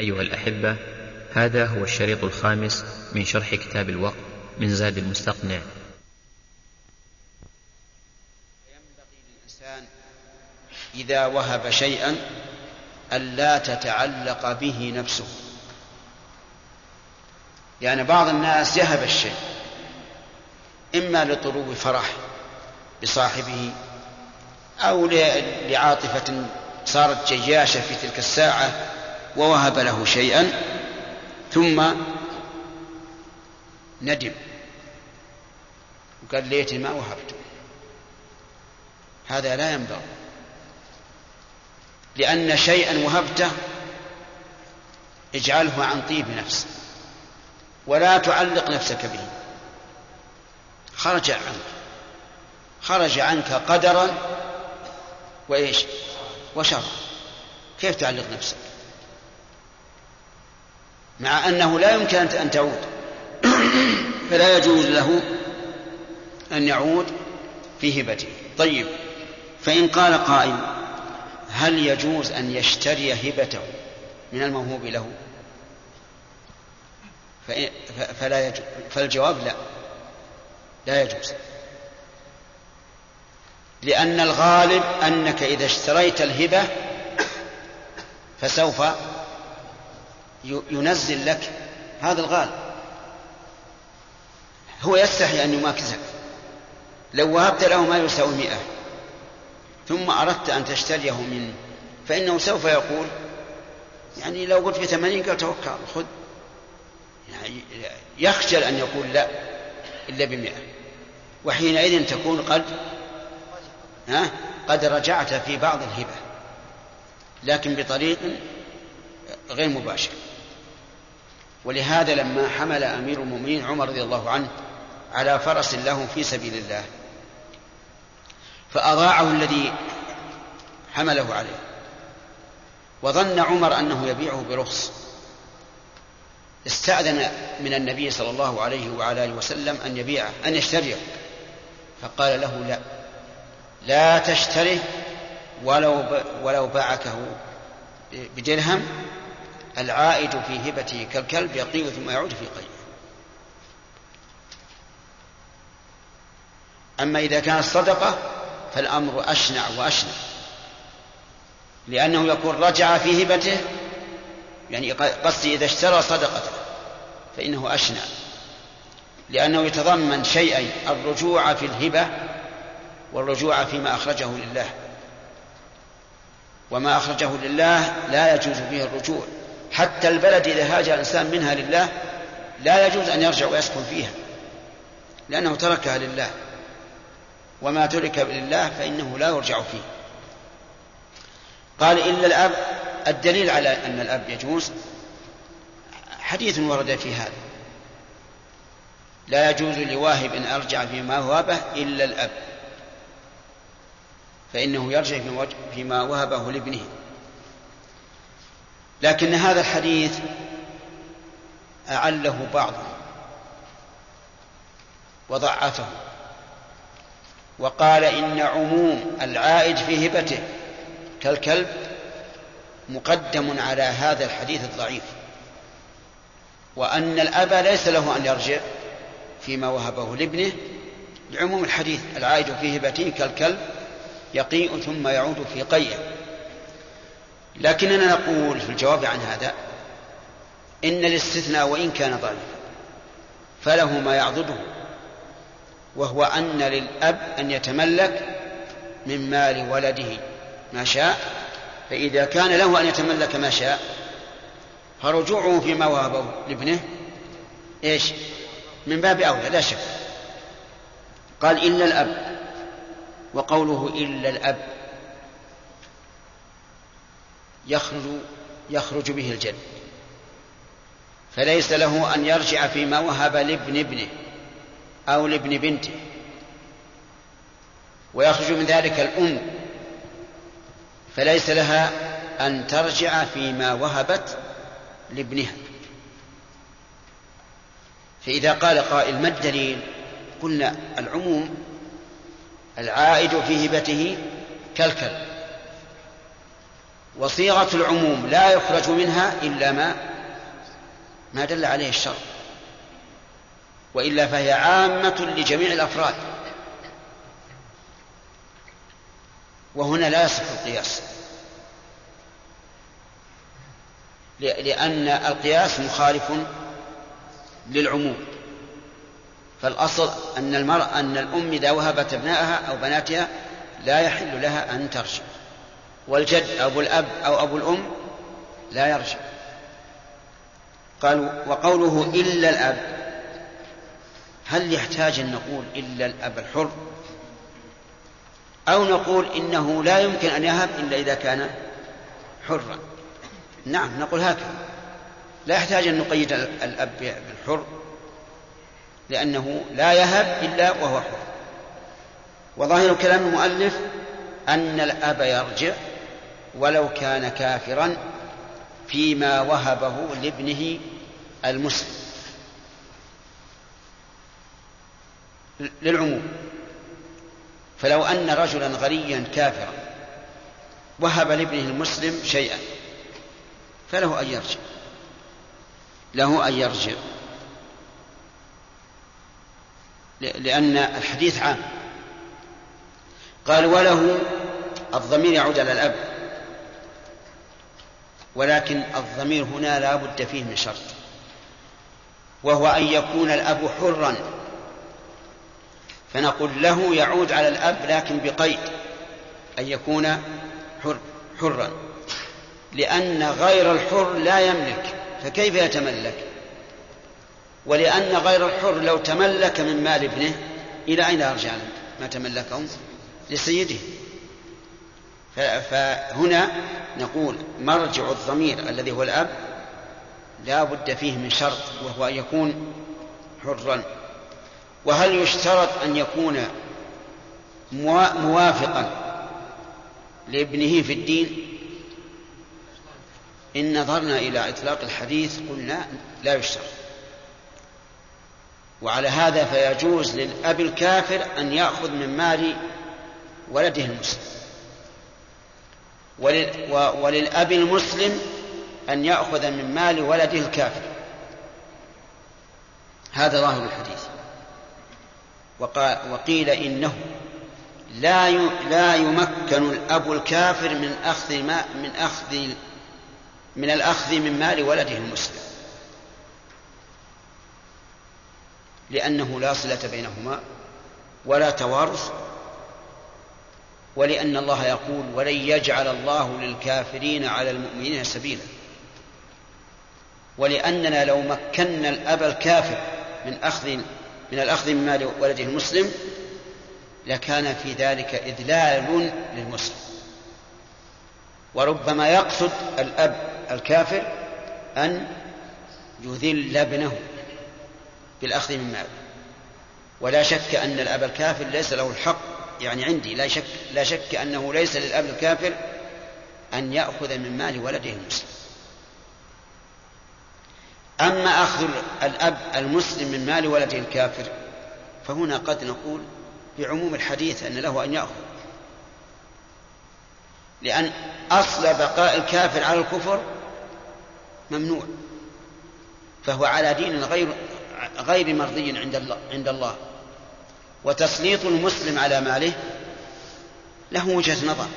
أيها الأحبة هذا هو الشريط الخامس من شرح كتاب الوقت من زاد المستقنع. ينبغي للإنسان إذا وهب شيئا ألا تتعلق به نفسه. يعني بعض الناس يهب الشيء إما لطلوب فرح بصاحبه أو لعاطفة صارت جياشة في تلك الساعة ووهب له شيئا ثم ندم. وقال ليتني ما وهبته هذا لا ينبغي. لأن شيئا وهبته اجعله عن طيب نفس ولا تعلق نفسك به. خرج عنك خرج عنك قدرا وإيش؟ وشر. كيف تعلق نفسك؟ مع أنه لا يمكن أن تعود. فلا يجوز له أن يعود في هبته. طيب. فإن قال قائل هل يجوز أن يشتري هبته من الموهوب له؟ فلا يجوز. فالجواب لا. لا يجوز. لأن الغالب أنك إذا اشتريت الهبة فسوف ينزل لك هذا الغالب. هو يستحي أن يماكسك لو وهبت له ما يساوي مئة. ثم أردت أن تشتريه منه فإنه سوف يقول يعني لو قلت في ثمانين قال توكل خذ. يعني يخجل أن يقول لا إلا بمئة. وحينئذ تكون قد ها قد رجعت في بعض الهبة لكن بطريق غير مباشر. ولهذا لما حمل أمير المؤمنين عمر رضي الله عنه على فرس له في سبيل الله فأضاعه الذي حمله عليه. وظن عمر أنه يبيعه برخص. استأذن من النبي صلى الله عليه وعلى آله وسلم أن يبيعه أن يشتريه. فقال له لا لا تشتره ولو ولو باعكه بدرهم العائد في هبته كالكلب يقيء ثم يعود في قيء أما إذا كانت صدقة فالأمر أشنع وأشنع. لأنه يكون رجع في هبته يعني قصدي إذا اشترى صدقته فإنه أشنع. لأنه يتضمن شيئين الرجوع في الهبة والرجوع فيما أخرجه لله. وما أخرجه لله لا يجوز فيه الرجوع. حتى البلد إذا هاجر الإنسان منها لله لا يجوز أن يرجع ويسكن فيها لأنه تركها لله وما ترك لله فإنه لا يرجع فيه. قال إلا الأب الدليل على أن الأب يجوز حديث ورد في هذا. لا يجوز لواهب أن أرجع فيما وهبه إلا الأب فإنه يرجع فيما وهبه لابنه. لكن هذا الحديث أعله بعضهم وضعفه وقال إن عموم العائد في هبته كالكلب مقدم على هذا الحديث الضعيف وأن الأب ليس له أن يرجع فيما وهبه لابنه لعموم الحديث العائد في هبته كالكلب يقيء ثم يعود في قيئه لكننا نقول في الجواب عن هذا إن الاستثناء وإن كان ضعيفا فله ما يعضده وهو أن للأب أن يتملك من مال ولده ما شاء فإذا كان له أن يتملك ما شاء فرجوعه فيما وهبه لابنه إيش؟ من باب أولى لا شك قال إلا الأب وقوله إلا الأب يخرج يخرج به الجد فليس له أن يرجع فيما وهب لابن ابنه أو لابن بنته. ويخرج من ذلك الأم. فليس لها أن ترجع فيما وهبت لابنها. فإذا قال قائل ما الدليل؟ قلنا العموم العائد في هبته كالكلب. وصيغة العموم لا يخرج منها إلا ما ما دل عليه الشرع وإلا فهي عامة لجميع الأفراد. وهنا لا يصح القياس لأن القياس مخالف للعموم. فالأصل أن المرأة أن الأم إذا وهبت أبنائها أو بناتها لا يحل لها أن ترجع. والجد أبو الأب أو أبو الأم لا يرجع. قالوا وقوله إلا الأب هل يحتاج أن نقول إلا الأب الحر؟ أو نقول إنه لا يمكن أن يهب إلا إذا كان حرا. نعم نقول هكذا. لا يحتاج أن نقيد الأب بالحر لأنه لا يهب إلا وهو حر. وظاهر كلام المؤلف أن الأب يرجع ولو كان كافرا فيما وهبه لابنه المسلم. للعموم فلو أن رجلا غنيا كافرا وهب لابنه المسلم شيئا فله أن يرجع. له أن يرجع. لأن الحديث عام. قال وله الضمير يعود على الأب. ولكن الضمير هنا لا بد فيه من شرط وهو أن يكون الأب حرا. فنقول له يعود على الأب لكن بقيد أن يكون حر حرا لأن غير الحر لا يملك. فكيف يتملك؟ ولأن غير الحر لو تملك من مال ابنه إلى أين يرجع؟ ما تملكه لسيده. فهنا نقول مرجع الضمير الذي هو الأب لا بد فيه من شرط وهو أن يكون حرا. وهل يشترط أن يكون موافقا لابنه في الدين؟ إن نظرنا إلى إطلاق الحديث قلنا لا يشترط. وعلى هذا فيجوز للأب الكافر أن يأخذ من مال ولده المسلم. وللأب المسلم أن يأخذ من مال ولده الكافر. هذا ظاهر الحديث. وقيل إنه لا لا يمكن الأب الكافر من أخذ ما من أخذ من الأخذ من مال ولده المسلم. لأنه لا صلة بينهما ولا توارث ولأن الله يقول ولن يجعل الله للكافرين على المؤمنين سبيلا ولأننا لو مكنا الأب الكافر من أخذ من الأخذ من مال ولده المسلم لكان في ذلك إذلال للمسلم. وربما يقصد الأب الكافر أن يذل ابنه بالأخذ من ماله. ولا شك أن الأب الكافر ليس له الحق يعني عندي لا شك لا شك أنه ليس للأب الكافر أن يأخذ من مال ولده المسلم. أما أخذ الأب المسلم من مال ولده الكافر فهنا قد نقول بعموم الحديث أن له أن يأخذ. لأن أصل بقاء الكافر على الكفر ممنوع فهو على دين غير غير مرضي عند الله عند الله. وتسليط المسلم على ماله له وجهة نظر.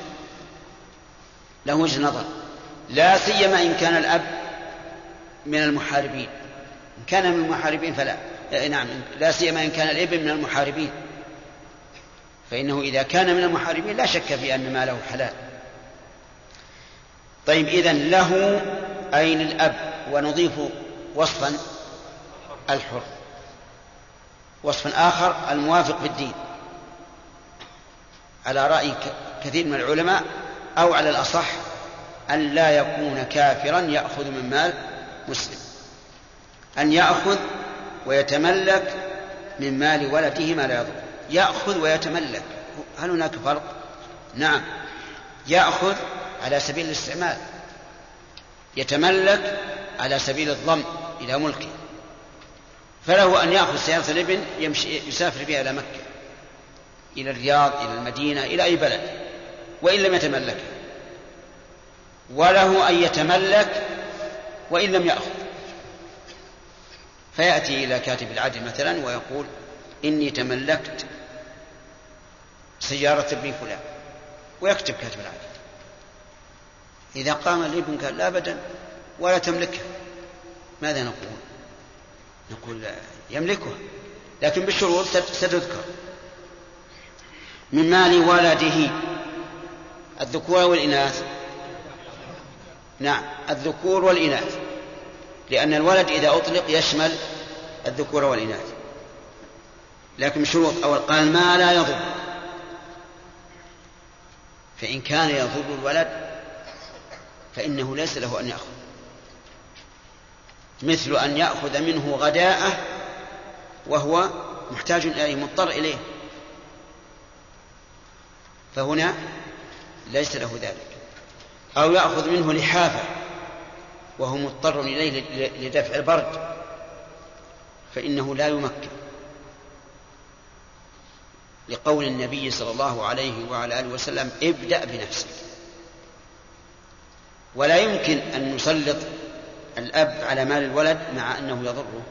له وجهة نظر. لا سيما إن كان الأب من المحاربين. إن كان من المحاربين فلا. إيه، نعم. لا سيما إن كان الإبن من المحاربين. فإنه إذا كان من المحاربين لا شك في أن ماله حلال. طيب إذا له أي للأب ونضيف وصفا الحر. وصفا آخر الموافق في الدين على رأي كثير من العلماء أو على الأصح أن لا يكون كافرا يأخذ من مال مسلم. أن يأخذ ويتملك من مال ولده ما لا يضر. يأخذ ويتملك. هل هناك فرق؟ نعم. يأخذ على سبيل الاستعمال. يتملك على سبيل الضم إلى ملكه. فله أن يأخذ سيارة الابن يمشي يسافر بها إلى مكة إلى الرياض إلى المدينة إلى أي بلد وإن لم يتملكها وله أن يتملك وإن لم يأخذ. فيأتي إلى كاتب العدل مثلا ويقول إني تملكت سيارة ابن فلان ويكتب كاتب العدل. إذا قام الابن قال لا أبدا ولا تملكها. ماذا نقول؟ نقول يملكها لكن بالشروط ستذكر. من مال ولده الذكور والإناث. نعم الذكور والإناث. لأن الولد إذا أطلق يشمل الذكور والإناث. لكن بشروط أول قال ما لا يضر. فإن كان يضر الولد فإنه ليس له أن يأخذ. مثل أن يأخذ منه غداءة وهو محتاج إليه مضطر إليه. فهنا ليس له ذلك. أو يأخذ منه لحافة وهو مضطر إليه لدفع البرد فإنه لا يمكن. لقول النبي صلى الله عليه وعلى آله وسلم ابدأ بنفسك. ولا يمكن أن نسلط الأب على مال الولد مع أنه يضره.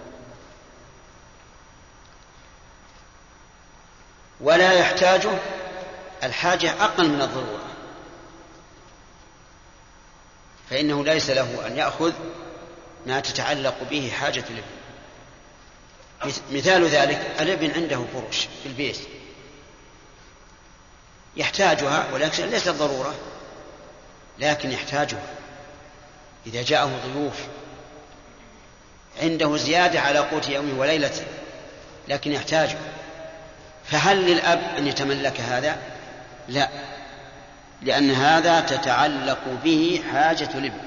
ولا يحتاجه الحاجة أقل من الضرورة. فإنه ليس له أن يأخذ ما تتعلق به حاجة الابن. مثال ذلك الابن عنده فرش في البيت. يحتاجها ولكن ليست ضرورة لكن يحتاجها. إذا جاءه ضيوف عنده زيادة على قوت يومه وليلته لكن يحتاجه. فهل للأب أن يتملك هذا؟ لا لأن هذا تتعلق به حاجة الابن.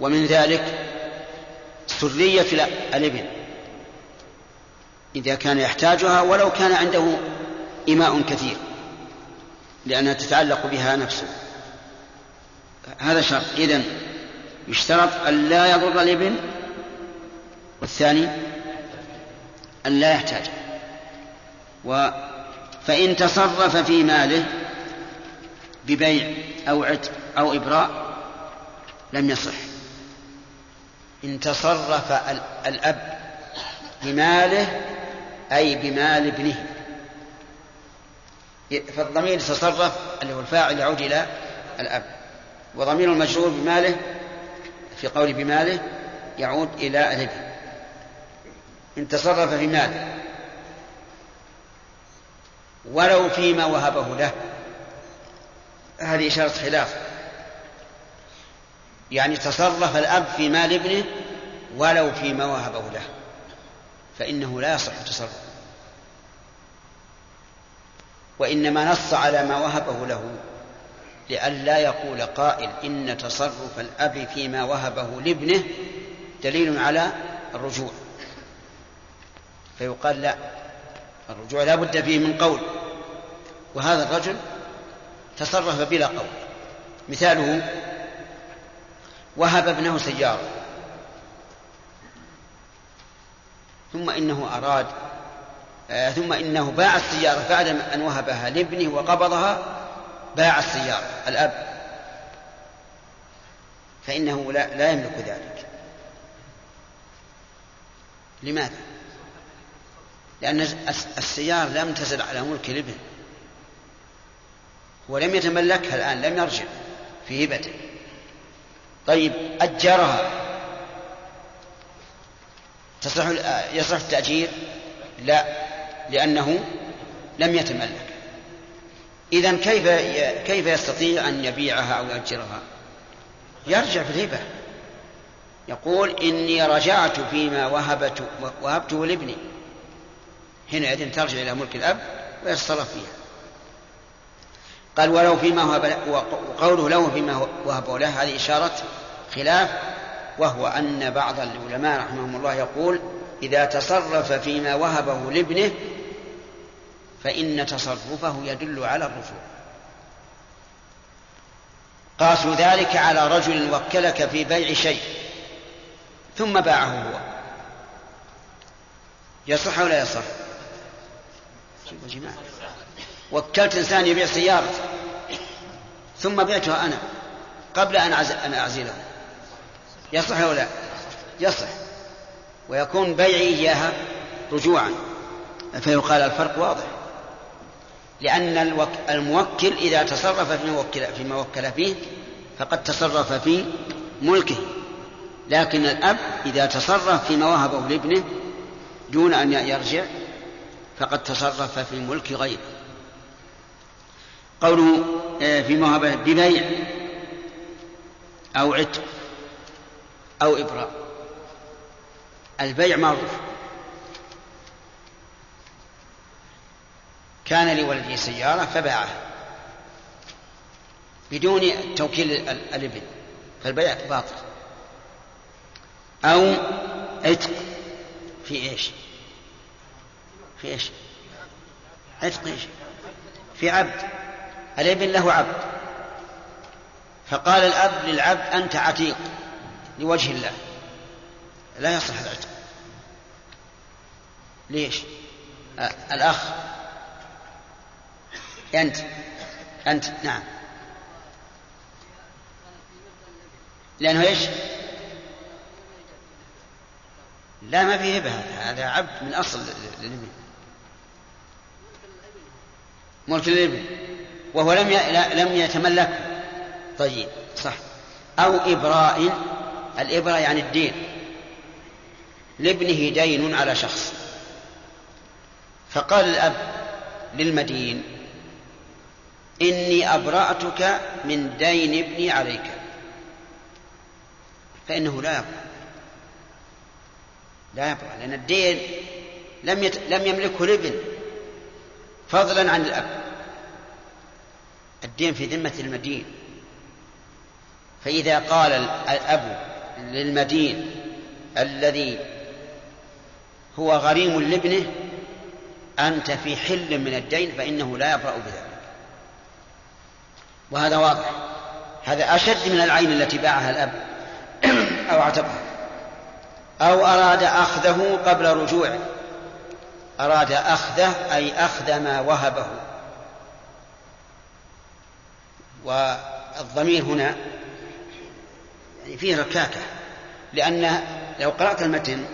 ومن ذلك سرية الابن. إذا كان يحتاجها ولو كان عنده إماء كثير لأنها تتعلق بها نفسه. هذا شرط. إذن يشترط أن لا يضر الابن والثاني أن لا يحتاج. و فإن تصرف في ماله ببيع أو عتق أو إبراء لم يصح. إن تصرف الأب بماله أي بمال ابنه. فالضمير تصرف اللي هو الفاعل يعود إلى الأب. وضمير المجرور بماله في قول بماله يعود إلى الابن إن تصرف في ماله. ولو فيما وهبه له. هذه إشارة خلاف. يعني تصرف الأب في مال ابنه ولو فيما وهبه له. فإنه لا يصح تصرف وإنما نص على ما وهبه له. لئلا يقول قائل إن تصرف الأب فيما وهبه لابنه دليل على الرجوع. فيقال لا الرجوع لا بد فيه من قول. وهذا الرجل تصرف بلا قول. مثاله وهب ابنه سيارة. ثم إنه أراد آه ثم إنه باع السيارة بعد أن وهبها لابنه وقبضها باع السيارة الأب. فإنه لا, لا يملك ذلك. لماذا؟ لأن السيارة لم تزل على ملك الابن. ولم يتملكها الآن لم يرجع في هبته. طيب أجرها. تصلح يصلح التأجير؟ لا لأنه لم يتملك. إذا كيف كيف يستطيع أن يبيعها أو يأجرها؟ يرجع في الهبة يقول إني رجعت فيما وهبت وهبته لابني. حينئذ ترجع إلى ملك الأب ويتصرف فيها. قال ولو فيما وهب وقوله له فيما وهبه له هذه إشارة خلاف وهو أن بعض العلماء رحمهم الله يقول إذا تصرف فيما وهبه لابنه فإن تصرفه يدل على الرجوع قاسوا ذلك على رجل وكلك في بيع شيء ثم باعه هو. يصح ولا يصح؟ جماعة وكلت إنسان يبيع سيارة ثم بعتها أنا قبل أن أن أعزله. يصح أو لا؟ يصح. ويكون بيعي إياها رجوعا. فيقال الفرق واضح. لأن الموكل إذا تصرف فيما وكل, فيما وكل فيه فقد تصرف في ملكه. لكن الأب إذا تصرف فيما وهبه لابنه دون أن يرجع فقد تصرف في ملك غيره. قوله آه، في موهبة ببيع أو عتق أو إبراء. البيع معروف. كان لولده سيارة فباعها بدون توكيل الابن فالبيع باطل أو عتق في إيش؟ في إيش؟ عتق إيش؟ في عبد الابن له عبد فقال الأب للعبد أنت عتيق لوجه الله لا يصح العتق ليش؟ الأخ أنت. أنت نعم. لأنه إيش؟ لا ما في هبة هذا. عبد من أصل الابن ملك الابن وهو لم لم يتملكه طيب صح. أو إبراء الإبراء يعني الدين. لابنه دين على شخص. فقال الأب للمدين إني أبرأتك من دين ابني عليك. فإنه لا يبرأ. لا يبرأ لأن الدين لم يت... لم يملكه الابن. فضلا عن الأب. الدين في ذمة المدين. فإذا قال الأب للمدين الذي هو غريم لابنه أنت في حل من الدين فإنه لا يبرأ بذلك. وهذا واضح. هذا أشد من العين التي باعها الأب. أو اعتقها أو أراد أخذه قبل رجوعه أراد أخذه أي أخذ ما وهبه. والضمير هنا يعني فيه ركاكة. لأن لو قرأت المتن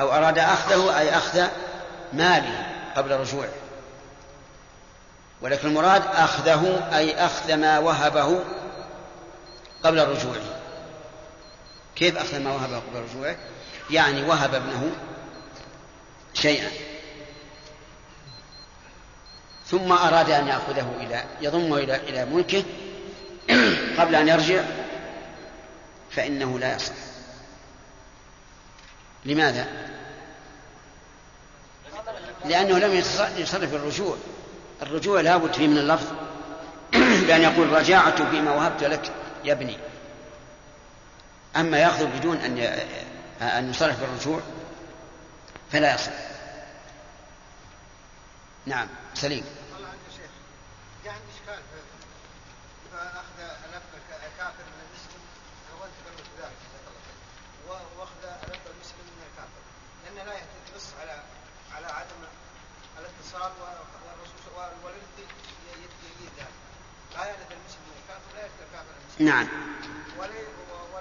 أو أراد أخذه أي أخذ ماله قبل رجوعه ولكن المراد أخذه أي أخذ ما وهبه قبل رجوعه. كيف أخذ ما وهبه قبل رجوعه؟ يعني وهب ابنه شيئا. ثم أراد أن يأخذه إلى يضمه إلى إلى ملكه قبل أن يرجع فإنه لا يصح. لماذا؟ لأنه لم يتصرف الرجوع. الرجوع لابد فيه من اللفظ بأن يقول رجعت فيما وهبت لك يا ابني. أما يأخذ بدون أن أن يصرف الرجوع فلا يصح. نعم سليم. نعم. ولا الله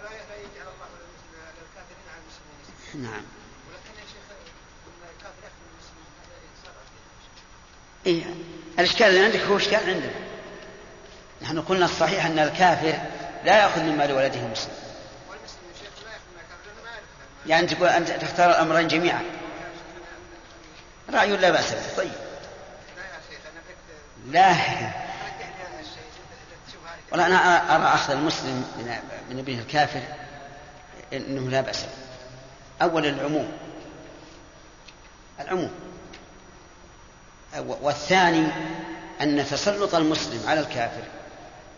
للكافرين على المسلمين نعم. ولكن يا شيخ الكافر إيه. الإشكال اللي عندك هو إشكال عندنا. نحن قلنا الصحيح أن الكافر لا يأخذ من مال ولده مسلم. يعني تقول أنت تختار الأمرين جميعا. رأي لا بأس به؟ طيب. لا. والله أنا أرى أخذ المسلم من ابنه الكافر أنه لا بأس أولا العموم العموم. والثاني أن تسلط المسلم على الكافر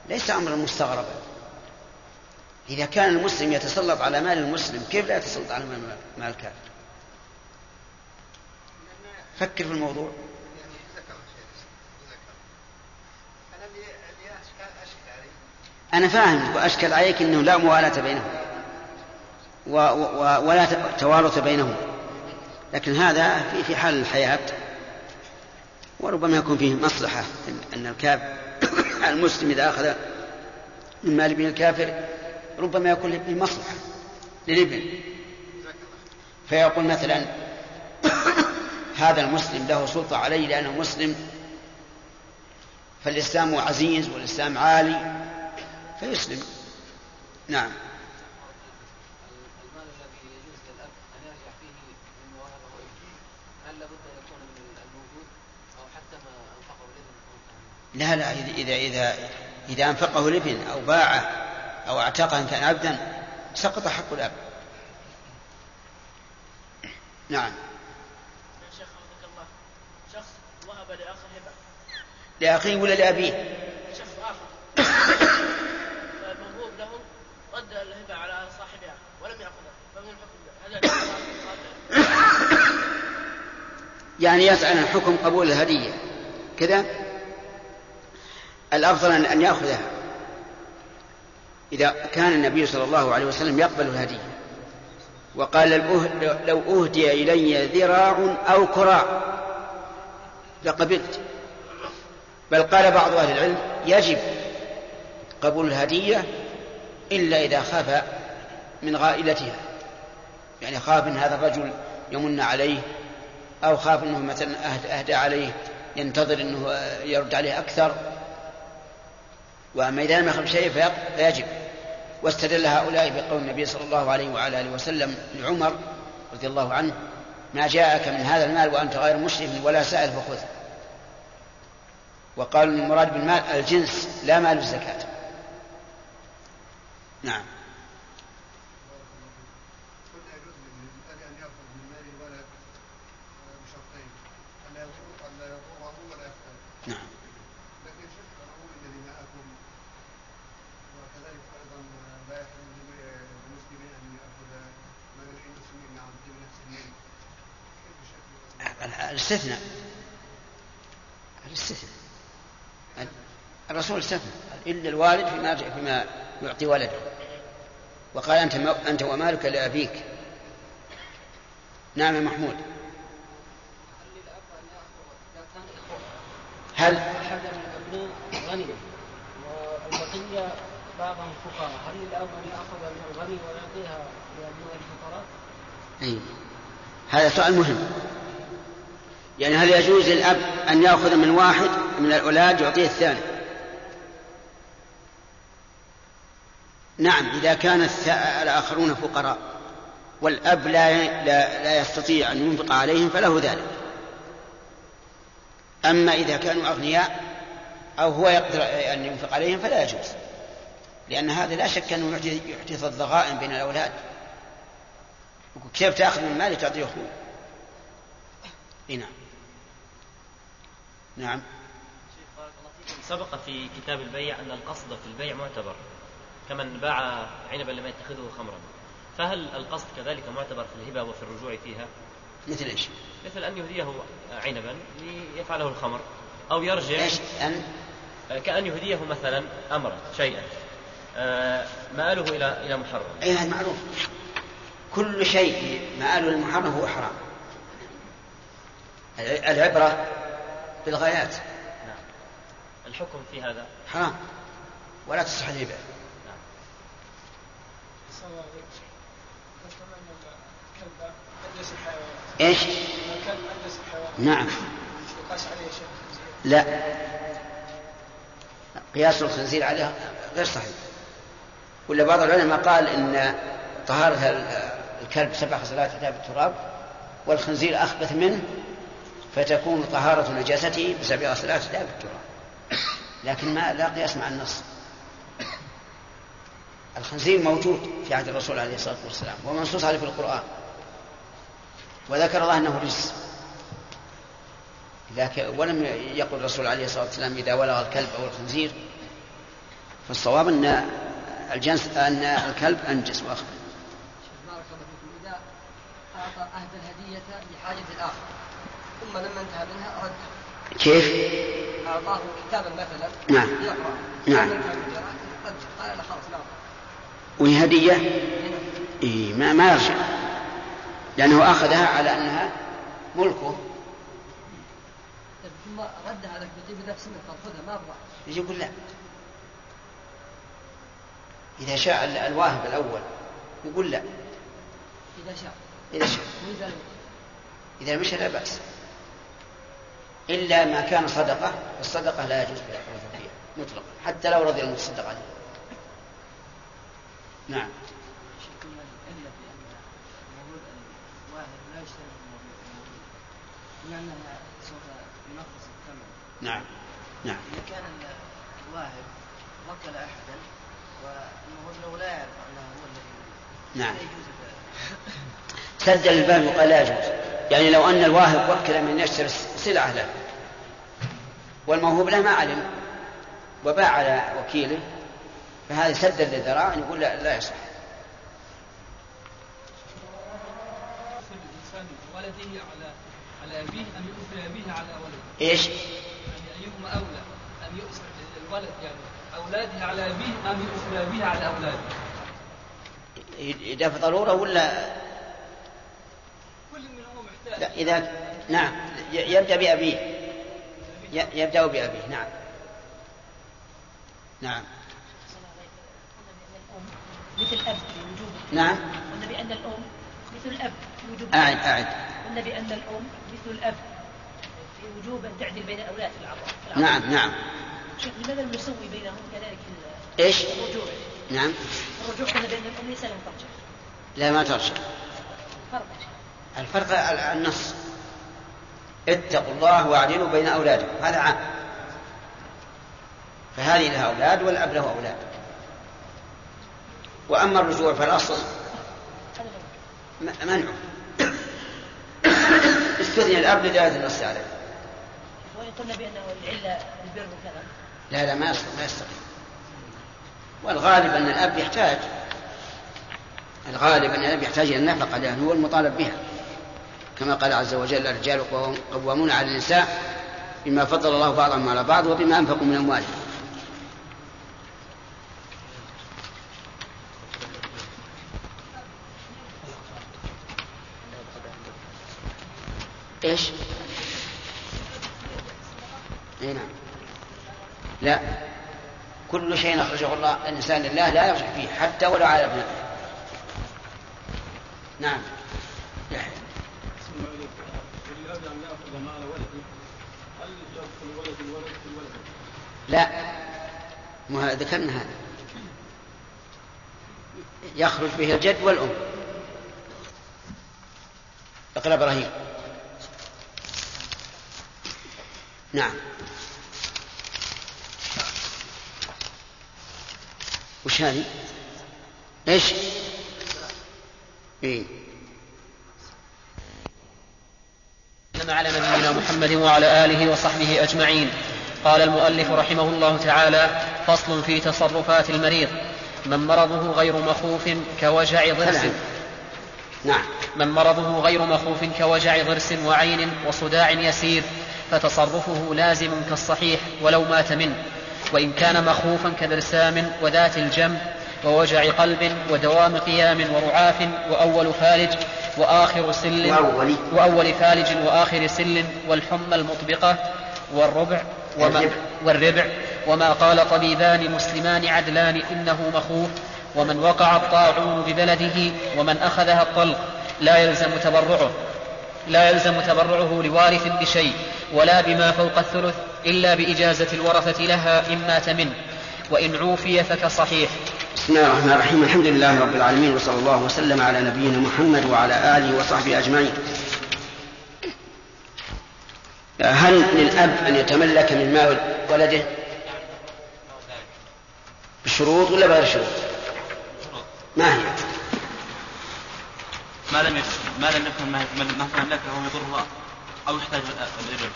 ليس أمرا مستغربا. إذا كان المسلم يتسلط على مال المسلم كيف لا يتسلط على مال الكافر؟ فكر في الموضوع. أنا فاهم وأشكل عليك أنه لا موالاة بينهم و و ولا توارث بينهم. لكن هذا في في حال الحياة وربما يكون فيه مصلحة أن الكاف المسلم إذا أخذ من مال ابن الكافر ربما يكون بمصلحة للابن. فيقول مثلا هذا المسلم له سلطة علي لأنه مسلم فالإسلام عزيز والإسلام عالي فيسلم. نعم. لا لا إذا إذا إذا أنفقه الابن أو باعه أو اعتقه إن كان عبدا سقط حق الأب. نعم. يا شيخ الله. شخص وهب لأخيه ولا لأبيه؟ شخص آخر فالموهوب له رد الهبة على صاحبها ولم يأخذها فمن الحكم هذا يعني يسأل عن حكم قبول الهدية. كذا. الأفضل أن يأخذها. إذا كان النبي صلى الله عليه وسلم يقبل الهدية. وقال لو أهدي إلي ذراع أو كراع لقبلت. بل قال بعض أهل العلم يجب قبول الهدية إلا إذا خاف من غائلتها. يعني خاف من هذا الرجل يمن عليه أو خاف أنه مثلا أهدى عليه ينتظر أنه يرد عليه أكثر. وأما إذا لم يخف شيء فيجب. واستدل هؤلاء بقول النبي صلى الله عليه وعلى آله وسلم لعمر رضي الله عنه ما جاءك من هذا المال وأنت غير مشرف ولا سائل فخذه. وقالوا المراد بالمال الجنس لا مال الزكاة. نعم. الاستثناء. الاستثناء. الرسول استثنى. إلا الوالد فيما فيما يعطي ولده. وقال أنت أنت ومالك لأبيك. نعم يا محمود. هل غني والبقية بعضهم فقراء هل للأب أن يأخذ من الغني ويعطيها لأبناء الفقراء؟ أي هذا سؤال مهم. يعني هل يجوز للأب أن يأخذ من واحد من الأولاد يعطيه الثاني؟ نعم إذا كان الآخرون فقراء والأب لا, لا, لا يستطيع أن ينفق عليهم فله ذلك. أما إذا كانوا أغنياء أو هو يقدر أن ينفق عليهم فلا يجوز لأن هذا لا شك أنه يحدث الضغائن بين الأولاد. كيف تأخذ من مالك تعطيه أخوه؟ نعم. نعم. سبق في كتاب البيع أن القصد في البيع معتبر كمن باع عنبا لم يتخذه خمرا. فهل القصد كذلك معتبر في الهبة وفي الرجوع فيها؟ مثل إيش؟ مثل أن يهديه عنبا ليفعله الخمر أو يرجع إيش؟ أن؟ كأن يهديه مثلا أمرا شيئا. آه، مآله إلى إلى محرم. أي هذا معروف. كل شيء مآله المحرم هو حرام. العبرة بالغايات نعم. الحكم في هذا؟ حرام. ولا تصح الهبة نعم إيش؟ نعم. لا. قياس الخنزير عليه غير صحيح. ولا بعض العلماء قال إن طهارة الكلب سبع خصلات تحتها بالتراب والخنزير أخبث منه فتكون طهارة نجاسته بسبع صلاة لا بالتراب لكن ما لا قياس مع النص. الخنزير موجود في عهد الرسول عليه الصلاة والسلام ومنصوص عليه في القرآن. وذكر الله أنه رجس. لكن ولم يقل الرسول عليه الصلاة والسلام إذا ولغ الكلب أو الخنزير فالصواب أن الجنس أن الكلب أنجس وأخبث بارك الله فيكم. إذا أعطى أهدى الهدية لحاجة الآخر ثم لما انتهى منها رد. كيف؟ أعطاه كتابا مثلا. نعم. يقرأ. نعم. قال له خلاص نعم. وهي هدية؟ إيه ما, ما يرجع لأنه أخذها على أنها ملكه. ثم ردها لك بطيب نفس قد خذها ما أبغى يجي يقول لا. إذا شاء ال- الواهب الأول يقول لا. إذا شاء. إذا شاء. إذا مشى لا بأس. إلا ما كان صدقة الصدقة لا يجوز بها فيها. مطلقا حتى لو رضي المتصدق عليه. نعم. شكلنا إلا بأن المولود الواهب لا يشتري المولود بما أنها سوف ينقص الثمن نعم. نعم. إذا كان الواهب وكل أحدا والمولود له لا يعرف أنه هو الذي نعم. سد الباب وقال لا يجوز. يعني لو أن الواهب وكل من يشتري سلعة له والموهوب له ما علم. وباع على وكيله فهذا سد للذراع نقول لا, لا يصح. ولده على على أبيه أم يؤثر أبيه على ولده إيش؟ يعني أيهما أولى أن يؤثر الولد يعني أولاده على أبيه أم يؤثر أبيه على أولاده إذا في ضرورة ولا؟ كل منهم محتاج. لا إذا نعم ي- يبدأ بأبيه. ي- يبدأ بأبيه. نعم. نعم. مثل الأب في وجوب نعم. قلنا بأن الأم مثل الأب في وجوب أعد أعد. قلنا بأن الأم مثل الأب في وجوب أن تعدل بين الأولاد في العطاء العطاء. نعم نعم. شيخ لماذا نسوي بينهم كذلك إيش؟ الرجوع؟ نعم. الرجوع قلنا بأن الأم ليس لها ترجع لا ما ترجع. الفرق ال- النص. اتقوا الله واعدلوا بين أولادكم. هذا عام. فهذه لها أولاد والأب له أولاد. وأما الرجوع فالأصل منعه. استثني الأب لدلالة النص عليه. وإن قلنا بأنه العلة البر وكذا. لا لا ما يستطيع ما يستطيع والغالب أن الأب يحتاج. الغالب أن الأب يحتاج إلى النفقة لأنه هو المطالب بها. كما قال عز وجل الرجال قوامون على النساء بما فضل الله بعضهم على بعض وبما أنفقوا من أموالهم. إيش؟ إي نعم. لا. كل شيء أخرجه الله الإنسان لله لا يرجع فيه حتى ولو على ابنائه نعم يحيى الأب أن يأخذ مال ولده هل يدخل ولد الولد في الولد؟ لا. ما ذكرنا هذا. يخرج به الجد والأم. اقرأ إبراهيم. نعم. وش هذه؟ إيش؟ وسلم على نبينا محمد وعلى آله وصحبه أجمعين. قال المؤلف رحمه الله تعالى فصل في تصرفات المريض من مرضه غير مخوف كوجع ضرس. نعم من مرضه غير مخوف كوجع ضرس وعين وصداع يسير فتصرفه لازم كالصحيح ولو مات منه وإن كان مخوفا كذرسام وذات الجنب ووجع قلب ودوام قيام ورعاف وأول فالج وآخر سل وأول. وأول فالج وآخر سل والحمى المطبقة والربع وما الربع. والربع. وما قال طبيبان مسلمان عدلان إنه مخوف. ومن وقع الطاعون ببلده ومن أخذها الطلق لا يلزم تبرعه. لا يلزم تبرعه لوارث بشيء ولا بما فوق الثلث إلا بإجازة الورثة لها إن مات منه وإن عوفي فكصحيح بسم الله الرحمن الرحيم. الحمد لله رب العالمين وصلى الله وسلم على نبينا محمد وعلى آله وصحبه أجمعين. هل للأب أن يتملك من مال ولده؟ بشروط ولا بغير شروط؟ ما هي؟ ما لم ما لم يكن ما تملكه يضره أو يحتاج الابن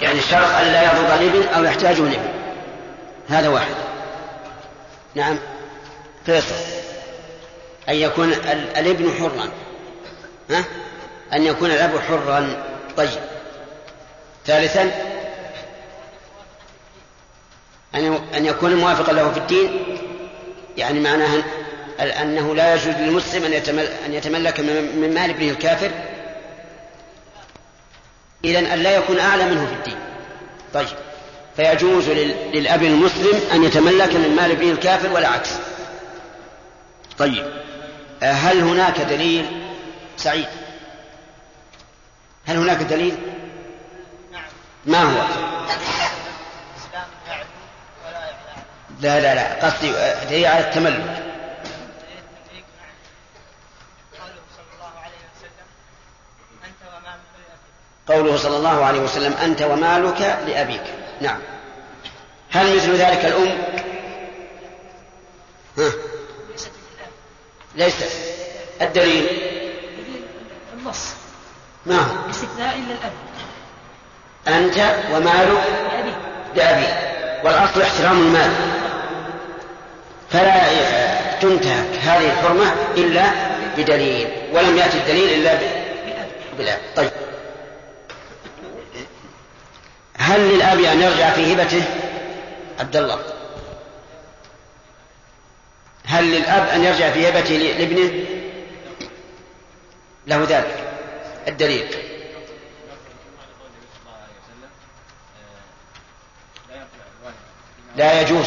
يعني الشرط أن لا يضر الابن أو يحتاجه الابن هذا واحد. نعم. فيصل أن يكون ال- الابن حرا. ها؟ أن يكون الأب حرا. طيب. ثالثا أن يكون موافقا له في الدين يعني معناها أن- أنه لا يجوز للمسلم أن يتمل أن يتملك من مال ابنه الكافر إذا أن لا يكون أعلى منه في الدين. طيب فيجوز لل- للأب المسلم أن يتملك من مال ابنه الكافر ولا عكس. طيب آه، هل هناك دليل؟ سعيد. هل هناك دليل؟ ما هو؟ لا لا لا قصدي دليل على التملك. قوله صلى الله عليه وسلم أنت ومالك لأبيك. نعم. هل مثل ذلك الأم؟ ها. ليست. الدليل؟ النص. ما هو؟ باستثناء إلا الأب. أنت ومالك لأبيك والأصل احترام المال. فلا تنتهك هذه الحرمة إلا بدليل ولم يأتي الدليل إلا بالأب طيب. هل للأب أن يرجع في هبته؟ عبد الله. هل للأب أن يرجع في هبته لابنه؟ له ذلك. الدليل. لا يجوز.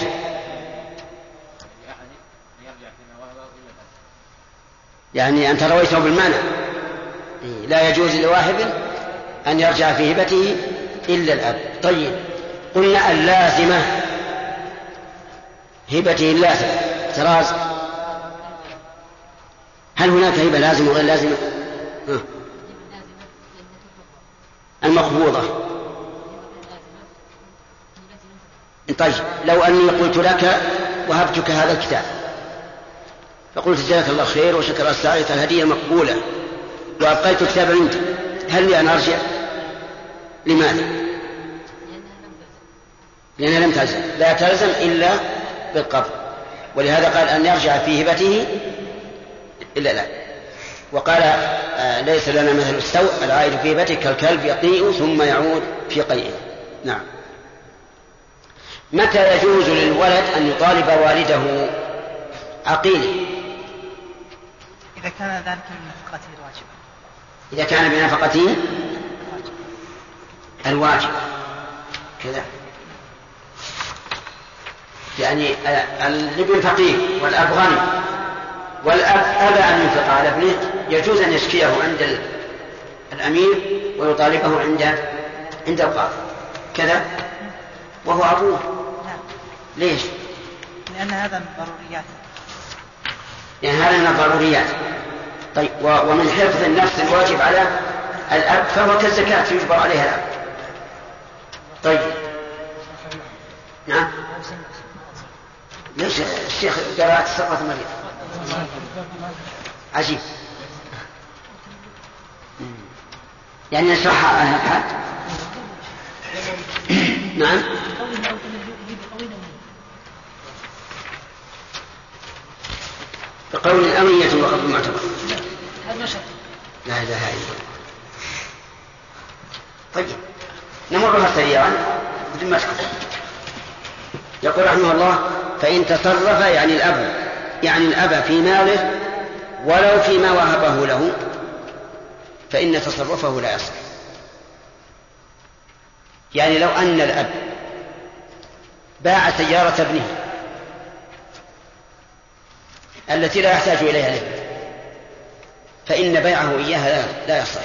يعني أنت رويته بالمعنى. لا يجوز لواهب أن يرجع في هبته إلا الأب. طيب قلنا اللازمة. هبته اللازمة. تراز هل هناك هبة لازمة وغير لازمة؟ ها. المقبوضة. طيب لو أني قلت لك وهبتك هذا الكتاب. فقلت جزاك الله خير وشكر السعيد الهدية مقبولة. وأبقيت كتابا عندي. هل لي أن أرجع؟ لماذا؟ لأنها لم تلزم. لا تلزم إلا بالقبض. ولهذا قال أن يرجع في هبته. إلا لا. وقال آه ليس لنا مثل السوء العائد في هبته كالكلب يقيء ثم يعود في قيئه. نعم. متى يجوز للولد أن يطالب والده؟ عقيله إذا كان ذلك من نفقته الواجبة. إذا كان بنفقته الواجب. كذا. يعني الابن فقير والأب غني والأب أبى أن ينفق على ابنه يجوز أن يشكيه عند الأمير ويطالبه عند عند القاضي. كذا. وهو أبوه. ليش؟ لأن هذا من الضروريات يعني هذا من الضروريات. طيب ومن حفظ النفس الواجب على الأب فهو كالزكاة يجبر عليها الأب. طيب. نعم. ليش الشيخ قراءة سقط مريض؟ عجيب. يعني نشرحها حد نعم. بقول أمنية وقبل المعتبر لا إله إلا الله. طيب نمرها سريعا بدون ما يقول رحمه الله فإن تصرف يعني الأب يعني الأب في ماله ولو فيما وهبه له فإن تصرفه لا يصح. يعني لو أن الأب باع سيارة ابنه التي لا يحتاج إليها الابن فإن بيعه إياها لا يصح.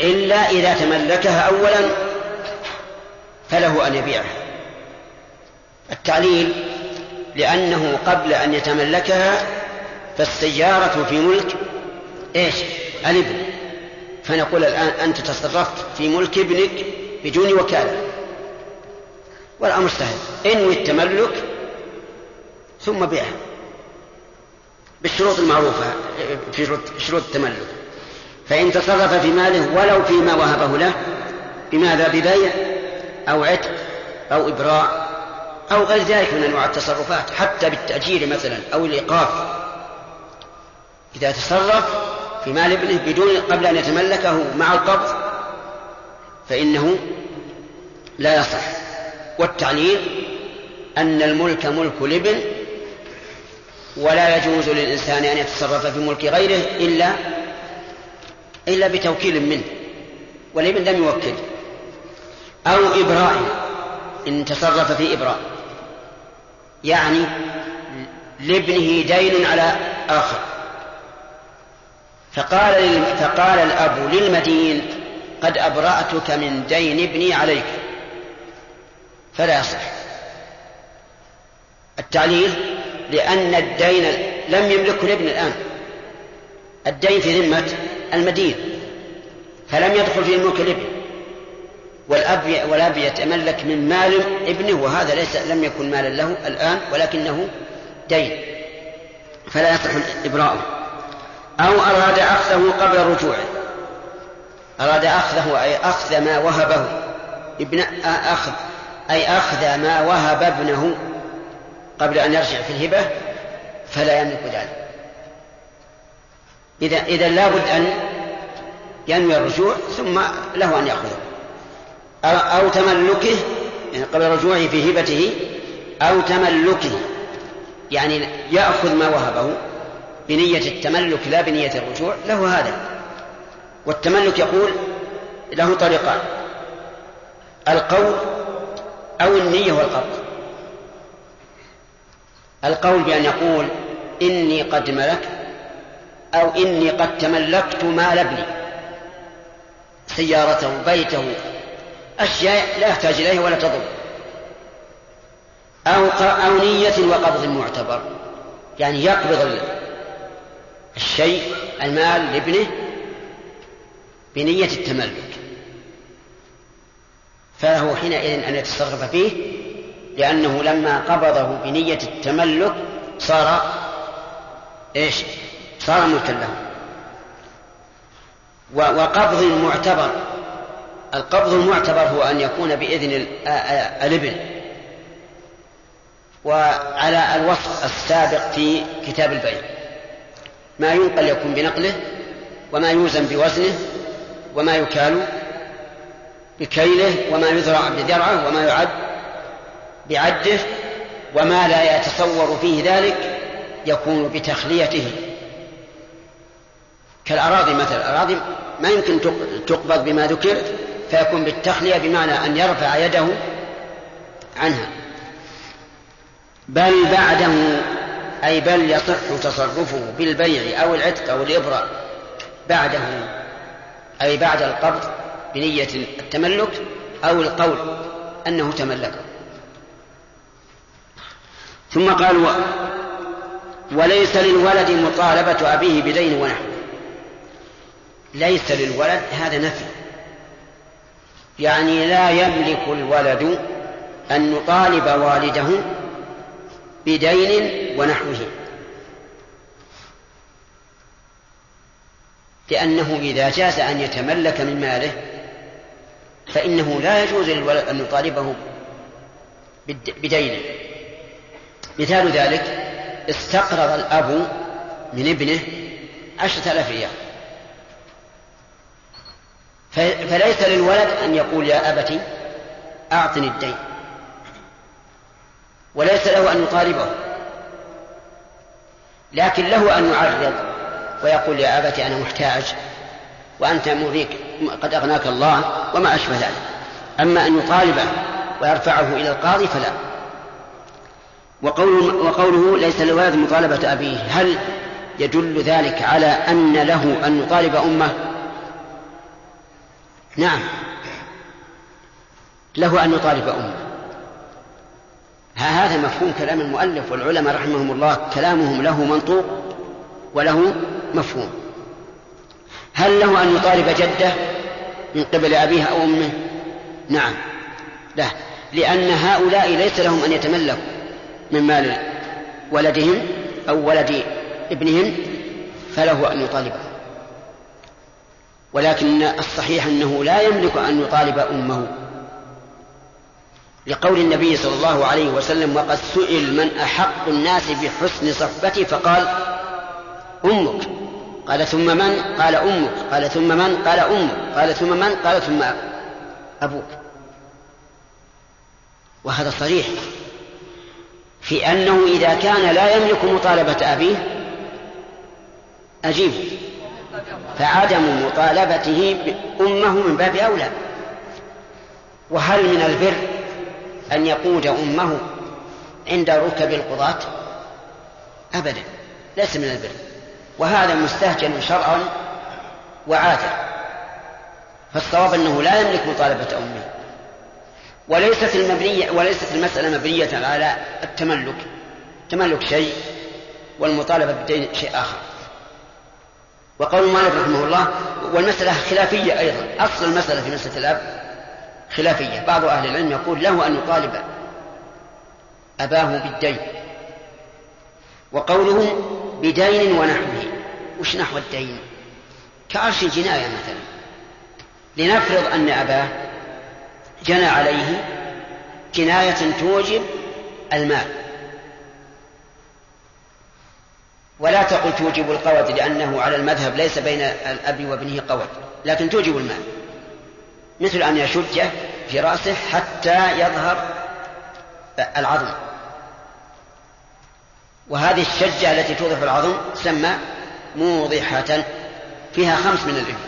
إلا إذا تملكها أولا فله أن يبيعها. التعليل لأنه قبل أن يتملكها فالسيارة في ملك إيش؟ الابن. فنقول الآن أنت تصرفت في ملك ابنك بدون وكالة. والأمر سهل. انوي التملك ثم بيعها. بالشروط المعروفة في شروط التملك. فإن تصرف في ماله ولو فيما وهبه له بماذا؟ ببيع أو عتق أو إبراء أو غير ذلك من أنواع التصرفات حتى بالتأجير مثلا أو الإيقاف. إذا تصرف في مال ابنه بدون قبل أن يتملكه مع القبض فإنه لا يصح. والتعليل أن الملك ملك الابن ولا يجوز للإنسان أن يتصرف في ملك غيره إلا إلا بتوكيل منه والابن لم يوكل. أو إبراء إن تصرف في إبراء. يعني لابنه دين على آخر. فقال فقال الأب للمدين قد أبرأتك من دين ابني عليك. فلا يصح. التعليل لأن الدين لم يملكه الابن الآن. الدين في ذمة المدين فلم يدخل في ملك الابن. والأب والأب يتملك من مال ابنه وهذا ليس لم يكن مالا له الآن ولكنه دين. فلا يصح إبراؤه أو أراد أخذه قبل رجوعه. أراد أخذه أي أخذ ما وهبه ابن أخذ أي أخذ ما وهب ابنه قبل أن يرجع في الهبة فلا يملك ذلك. إذا إذا لابد أن ينوي الرجوع ثم له أن يأخذه. أو تملكه يعني قبل رجوعه في هبته أو تملكه يعني يأخذ ما وهبه بنية التملك لا بنية الرجوع له هذا. والتملك يقول له طريقان القول أو النية والقبض القول بأن يقول إني قد ملكت أو إني قد تملكت مال ابني. سيارته بيته أشياء لا يحتاج إليه ولا تضر. أو أو نية وقبض معتبر. يعني يقبض الشيء المال لابنه بنية التملك. فله حينئذ أن يتصرف فيه لأنه لما قبضه بنية التملك صار إيش؟ صار ملكا له. وقبض المعتبر القبض المعتبر هو أن يكون بإذن الابن وعلى الوصف السابق في كتاب البيع. ما ينقل يكون بنقله وما يوزن بوزنه وما يكال بكيله وما يذرع بذرعه وما يعد بعده وما لا يتصور فيه ذلك يكون بتخليته. كالأراضي مثلا الأراضي ما يمكن تقبض بما ذكر فيكون بالتخلية بمعنى أن يرفع يده عنها. بل بعده أي بل يصح تصرفه بالبيع أو العتق أو الإبراء بعده أي بعد القبض بنية التملك أو القول أنه تملكه. ثم قال وليس للولد مطالبة أبيه بدين ونحوه ليس للولد هذا نفي. يعني لا يملك الولد أن يطالب والده بدين ونحوه. لأنه إذا جاز أن يتملك من ماله فإنه لا يجوز للولد أن يطالبه بدينه. مثال ذلك استقرض الأب من ابنه عشرة آلاف ريال. فليس للولد أن يقول يا أبت أعطني الدين وليس له أن يطالبه لكن له أن يعرض ويقول يا أبت أنا محتاج وأنت مريك قد أغناك الله وما أشبه ذلك. أما أن يطالبه ويرفعه إلى القاضي فلا. وقوله, وقوله ليس للولد مطالبة أبيه. هل يدل ذلك على أن له أن يطالب أمه؟ نعم. له أن يطالب أمه. هذا مفهوم كلام المؤلف والعلماء رحمهم الله. كلامهم له منطوق وله مفهوم. هل له أن يطالب جده من قبل أبيه أو أمه؟ نعم. لا. لأن هؤلاء ليس لهم أن يتملكوا. من مال ولدهم أو ولد ابنهم فله أن يطالبه. ولكن الصحيح أنه لا يملك أن يطالب أمه. لقول النبي صلى الله عليه وسلم وقد سئل من أحق الناس بحسن صحبتي فقال أمك. قال ثم من؟ قال أمك. قال ثم من؟ قال أمك. قال ثم من؟ قال ثم أبوك. وهذا صريح. في أنه إذا كان لا يملك مطالبة أبيه أجيب. فعدم مطالبته أمه من باب أولى. وهل من البر أن يقود أمه عند ركب القضاة؟ أبدا ليس من البر. وهذا مستهجن شرعا وعادة فالصواب أنه لا يملك مطالبة أمه. وليست المبنية وليست المسألة مبنية على التملك. تملك شيء والمطالبة بالدين شيء آخر. وقول مالك رحمه الله والمسألة خلافية أيضا. أصل المسألة في مسألة الأب خلافية. بعض أهل العلم يقول له أن يطالب أباه بالدين. وقوله بدين ونحوه. وش نحو الدين؟ كعرش الجناية مثلا. لنفرض أن أباه جنى عليه جناية توجب المال ولا تقل توجب القود لأنه على المذهب ليس بين الأب وابنه قود لكن توجب المال مثل أن يشجه في رأسه حتى يظهر العظم. وهذه الشجة التي توضح العظم تسمى موضحة فيها خمس من الإبل.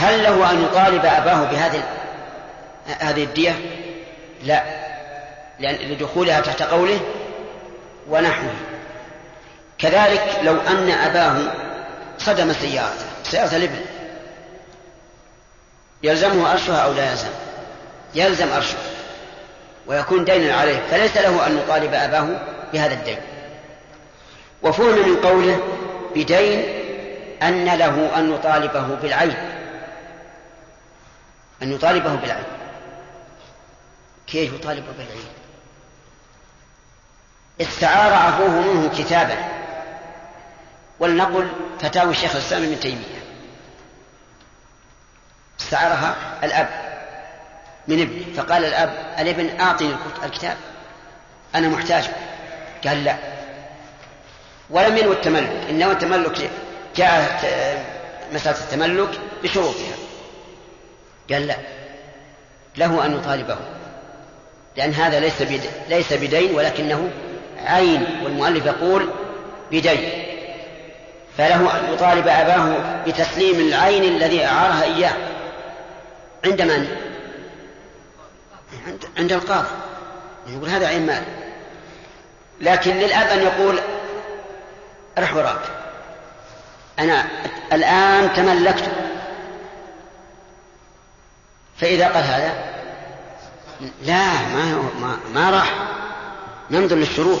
هل له أن يطالب أباه بهذه هذه الدية؟ لا. لأن لدخولها تحت قوله ونحوه. كذلك لو أن أباه صدم سيارته سيارة الإبل. يلزمه أرشها أو لا يلزم؟ يلزم أرشه ويكون دينا عليه. فليس له أن يطالب أباه بهذا الدين. وفهم من قوله بدين أن له أن يطالبه بالعين. أن يطالبه بالعين كيف يطالبه بالعين استعار أخوه منه كتابا. ولنقل فتاوى الشيخ الإسلام ابن تيمية. استعارها الأب من ابنه. فقال الأب الابن أعطني الكتاب. أنا محتاج. قال لا. ولم ينوي التملك. إنما التملك جاءت مسألة التملك بشروطها. قال لا. له أن يطالبه. لأن هذا ليس ليس بدين ولكنه عين والمؤلف يقول بدين. فله أن يطالب أباه بتسليم العين الذي أعارها إياه. عند من؟ عند, عند القاضي. يقول هذا عين مال. لكن للأب أن يقول رح وراك. أنا الآن تملكته فإذا قال هذا لا ما ما, ما راح. ننظر للشروط.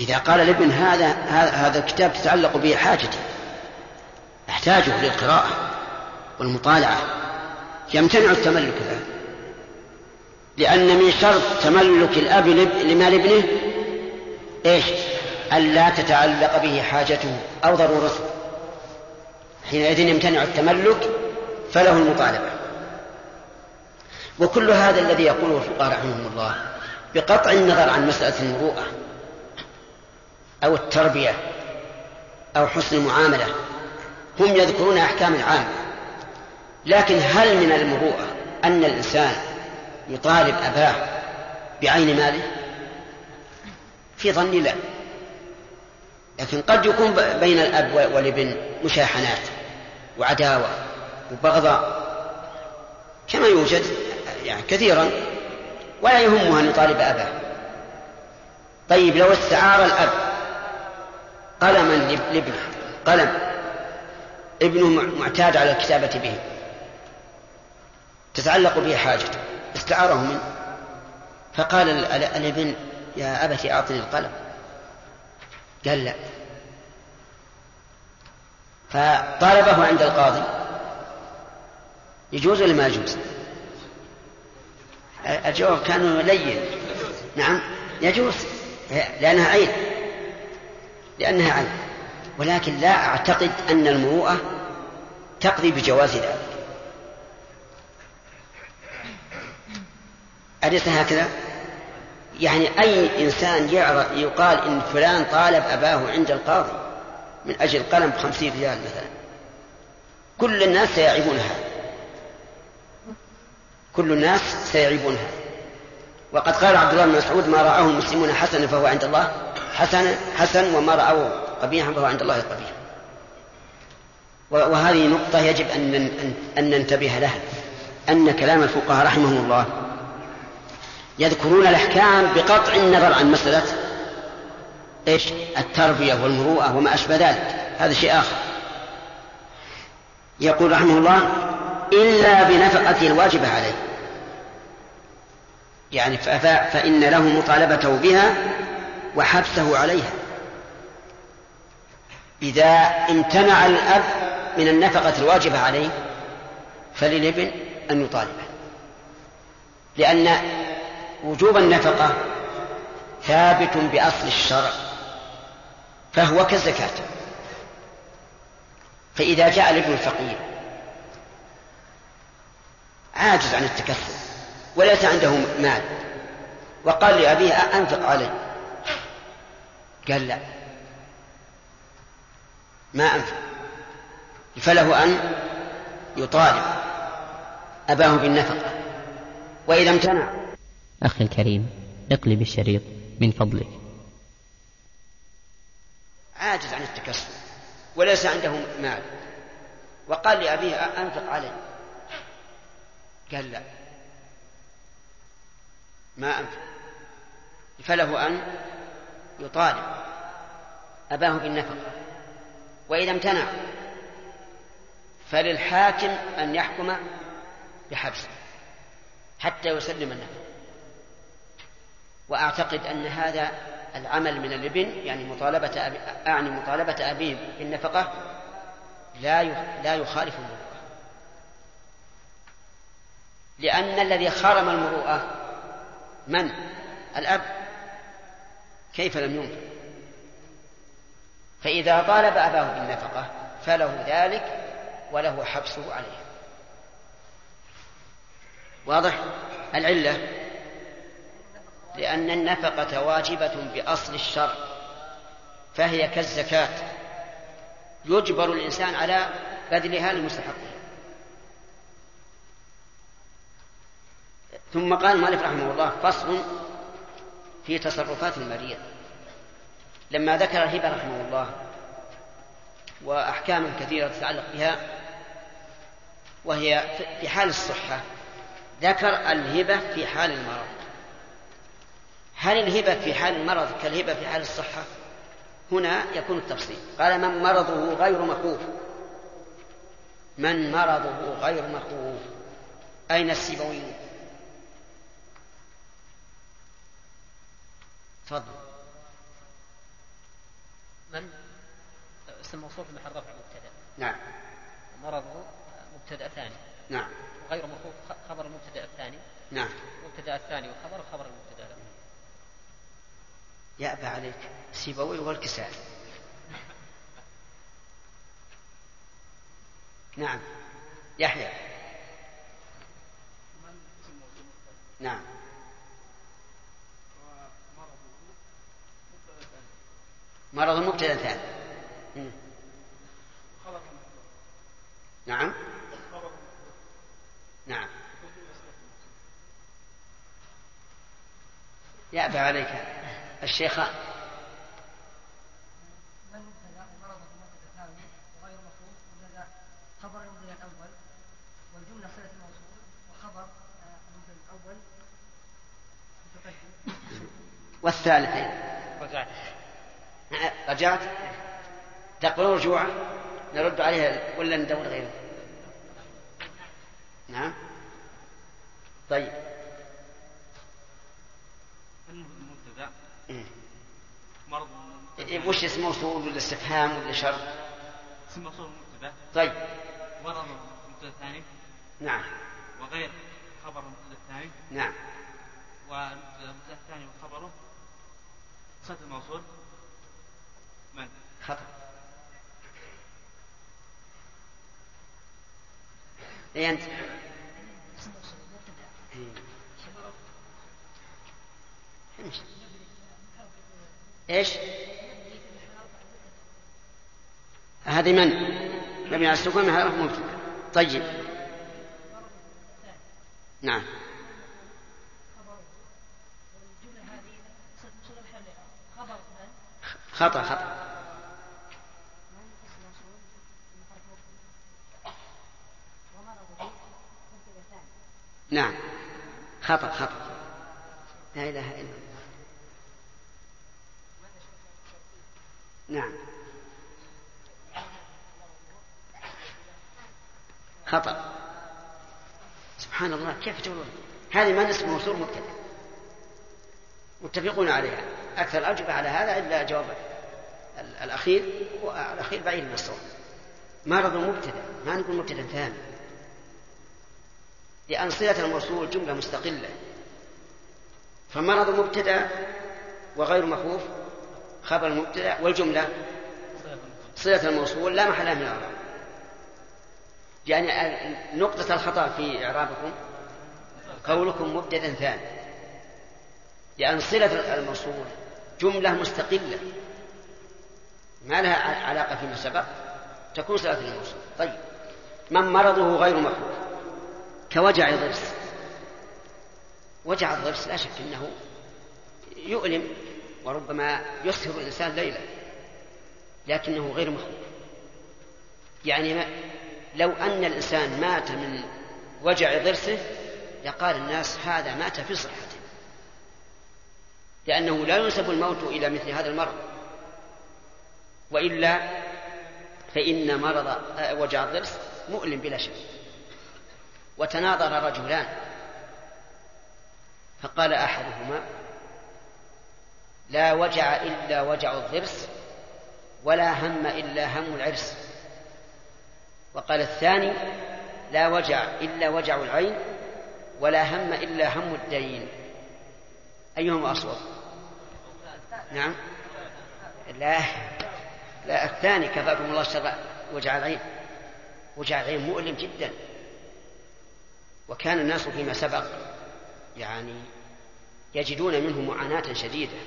إذا قال الابن هذا هذا الكتاب تتعلق به حاجتي أحتاجه للقراءة والمطالعة. يمتنع التملك له لأن من شرط تملك الأب لمال ابنه إيش؟ ألا تتعلق به حاجته أو ضرورته. حينئذ يمتنع التملك فله المطالبة. وكل هذا الذي يقوله الفقهاء رحمهم الله بقطع النظر عن مسألة المروءة أو التربية أو حسن المعاملة هم يذكرون أحكام عامة لكن هل من المروءة أن الإنسان يطالب أباه بعين ماله؟ في ظني لا. لكن قد يكون بين الأب والابن مشاحنات وعداوة وبغضاء. كما يوجد يعني كثيرا ولا يهمه أن يطالب أباه. طيب لو استعار الأب قلما لابنه قلم ابنه معتاد على الكتابة به تتعلق به حاجته استعاره منه. فقال الابن يا أبت أعطني القلم. قال لا. فطالبه عند القاضي يجوز ولا ما يجوز؟ الجواب كان لين. نعم يجوز لأنها عين. لأنها عين. ولكن لا أعتقد أن المروءة تقضي بجواز ذلك. أليس هكذا؟ يعني أي إنسان يقال إن فلان طالب أباه عند القاضي من أجل قلم بخمسين ريال مثلا. كل الناس سيعيبونها كل الناس سيعيبونها. وقد قال عبد الله بن مسعود ما رآه المسلمون حسنا فهو عند الله حسن حسن وما رأوه قبيحا فهو عند الله قبيح. وهذه نقطة يجب أن أن ننتبه لها أن كلام الفقهاء رحمهم الله يذكرون الأحكام بقطع النظر عن مسألة إيش؟ التربية والمروءة وما أشبه ذلك. هذا شيء آخر. يقول رحمه الله إلا بنفقة الواجبة عليه. يعني فإن له مطالبته بها وحبسه عليها. إذا امتنع الأب من النفقة الواجبة عليه فللابن أن يطالبه. لأن وجوب النفقة ثابت بأصل الشرع فهو كالزكاة. فإذا جاء الابن الفقير عاجز عن التكفل وليس عنده مال. وقال لأبيه أنفق علي قال لا. ما أنفق. فله أن يطالب أباه بالنفقة وإذا امتنع. أخي الكريم اقلب الشريط من فضلك. عاجز عن التكسب وليس عنده مال. وقال لأبيه أنفق علي قال لا. ما أنفق فله أن يطالب. أباه بالنفقة. وإذا امتنع فللحاكم أن يحكم بحبسه حتى يسلم النفقة. وأعتقد أن هذا العمل من الابن يعني مطالبة أبي أعني مطالبة أبيه بالنفقة لا لا يخالف المروءة لأن الذي خرم المروءة من؟ الأب. كيف لم ينفق؟ فإذا طالب أباه بالنفقة فله ذلك وله حبسه عليه. واضح؟ العلة. لأن النفقة واجبة بأصل الشرع فهي كالزكاة. يجبر الإنسان على بذلها لمستحقه ثم قال المؤلف رحمه الله فصل في تصرفات المريض. لما ذكر الهبة رحمه الله وأحكاما كثيرة تتعلق بها وهي في حال الصحة ذكر الهبة في حال المرض. هل الهبة في حال المرض كالهبة في حال الصحة؟ هنا يكون التفصيل. قال من مرضه غير مخوف. من مرضه غير مخوف. أين السيبوي تفضل. من؟ اسم موصول في محل رفع مبتدا نعم. مرضه مبتدأ ثاني. نعم. غير مخوف خبر المبتدأ الثاني. نعم. المبتدأ الثاني وخبر خبر المبتدأ الأول. يأبى عليك. سيبوي والكسائي نعم. يحيى. نعم. مرض مبتدأ ثاني. نعم. نعم. يأبى عليك الشيخان خبر المبتدا الأول والجمله صله الموصول وخبر المبتدا الأول رجعت؟ تقبلون رجوعا نرد عليها ولا ندور غيره؟ نعم. طيب. المبتدا. إيه. مرض. إيه، وش اسم موصول ولا استفهام ولا شرط؟ اسم موصول مبتدا طيب. مرض المبتدا الثاني. نعم. وغير خبر المبتدا الثاني. نعم. والمبتدا الثاني وخبره. صلة الموصول. من؟ خطأ. اي أنت؟ إيه. إيش؟ هذه من؟ مبني على السكون هذا مبتدأ. طيب. نعم. خطأ خطأ. نعم. خطأ خطأ. لا إله إلا الله. نعم. خطأ. سبحان الله كيف تقولون؟ هذه ما اسم موصول مبتدأ متفقون عليها. أكثر الأجوبة على هذا إلا جواب الأخير والأخير بعيد من الصواب مرض مبتدأ ما نقول مبتدأ ثاني لأن صلة الموصول جملة مستقلة. فمرض مبتدأ وغير مخوف خبر المبتدأ والجملة صلة الموصول لا محل من الإعراب يعني نقطة الخطأ في إعرابكم قولكم مبتدأ ثاني. لأن صلة الموصول جملة مستقلة. ما لها علاقة فيما سبق؟ تكون صلة الموصول طيب. من مرضه غير مخوف. كوجع ضرس وجع الضرس لا شك أنه يؤلم وربما يسهر الإنسان ليلا لكنه غير مخوف يعني ما لو أن الإنسان مات من وجع ضرسه لقال الناس هذا مات في صحته. لأنه لا ينسب الموت إلى مثل هذا المرض. وإلا فإن مرض وجع الضرس مؤلم بلا شك. وتناظر رجلان. فقال أحدهما لا وجع إلا وجع الضرس ولا هم إلا هم العرس. وقال الثاني لا وجع إلا وجع العين ولا هم إلا هم الدين. أيهما أصوب؟ نعم. لا. لا الثاني كفاكم الله الشر وجع العين. وجع العين مؤلم جدا. وكان الناس فيما سبق يعني يجدون منه معاناة شديدة.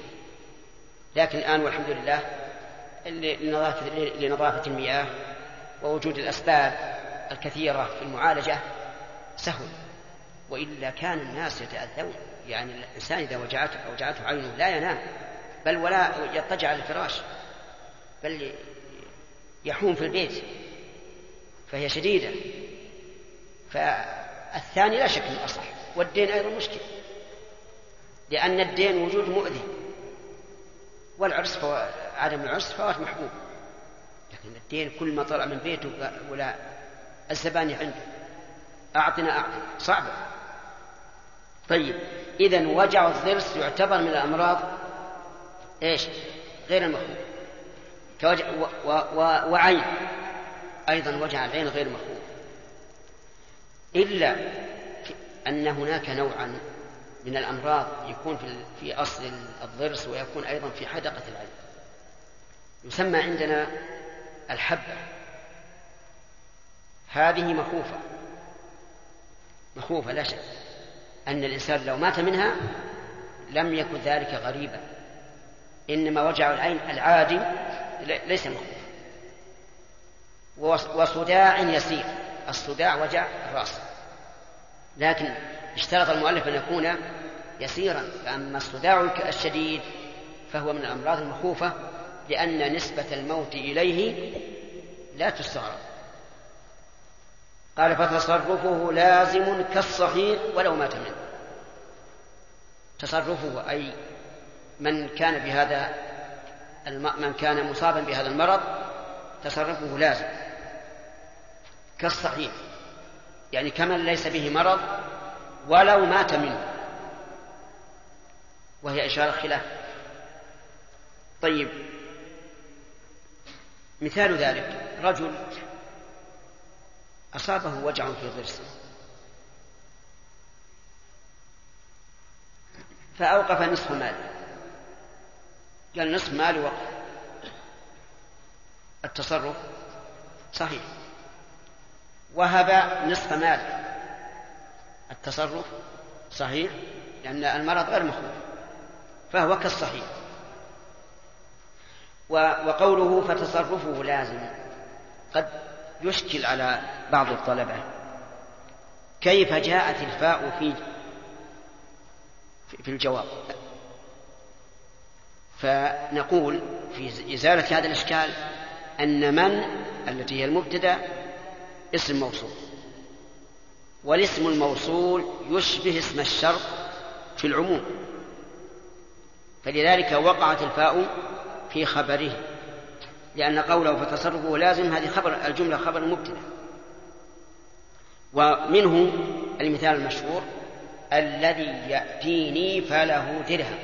لكن الآن والحمد لله لنظافة, لنظافة المياه ووجود الأسباب الكثيرة في المعالجة سهل. وإلا كان الناس يتأذون. يعني الإنسان إذا وجعته وجعته عينه لا ينام. بل ولا يضطجع على الفراش بل يحوم في البيت. فهي شديدة. فالثاني لا شك أنه أصح والدين أيضا مشكل لأن الدين وجود مؤذي والعرس فو... عدم العرس فوات محبوب لكن الدين كل ما طلع من بيته ولا الزباني عنده أعطنا أعطنا صعبة طيب إذا وجع الضرس يعتبر من الأمراض إيش؟ غير المخوف كوجع و... و... و... وعين أيضا وجع العين غير مخوف إلا أن هناك نوعا من الأمراض يكون في, أصل الضرس ويكون أيضا في حدقة العين. يسمى عندنا الحبة. هذه مخوفة. مخوفة لا شك. أن الإنسان لو مات منها لم يكن ذلك غريبا. إنما وجع العين العادي ليس مخوف وصداع يسير. الصداع وجع الرأس. لكن اشترط المؤلف أن يكون يسيرا فأما الصداع الشديد فهو من الأمراض المخوفة لأن نسبة الموت إليه لا تستغرب. قال فتصرفه لازم كالصحيح ولو مات منه تصرفه أي من كان بهذا من كان مصابا بهذا المرض تصرفه لازم. كالصحيح يعني كمن ليس به مرض ولو مات منه. وهي إشارة خلاف. طيب. مثال ذلك رجل أصابه وجع في ضرسه فأوقف نصف ماله قال نصف مالي وقف. التصرف صحيح. وهب نصف مال. التصرف صحيح لأن المرض غير مخلوق فهو كالصحيح. وقوله فتصرفه لازم قد يشكل على بعض الطلبة. كيف جاءت الفاء في في الجواب؟ فنقول في إزالة هذا الإشكال أن من التي هي المبتدأ اسم موصول. والاسم الموصول يشبه اسم الشرط في العموم. فلذلك وقعت الفاء في خبره لأن قوله فتصرفه لازم هذه خبر الجملة خبر مبتدأ. ومنه المثال المشهور الذي يأتيني فله درهم.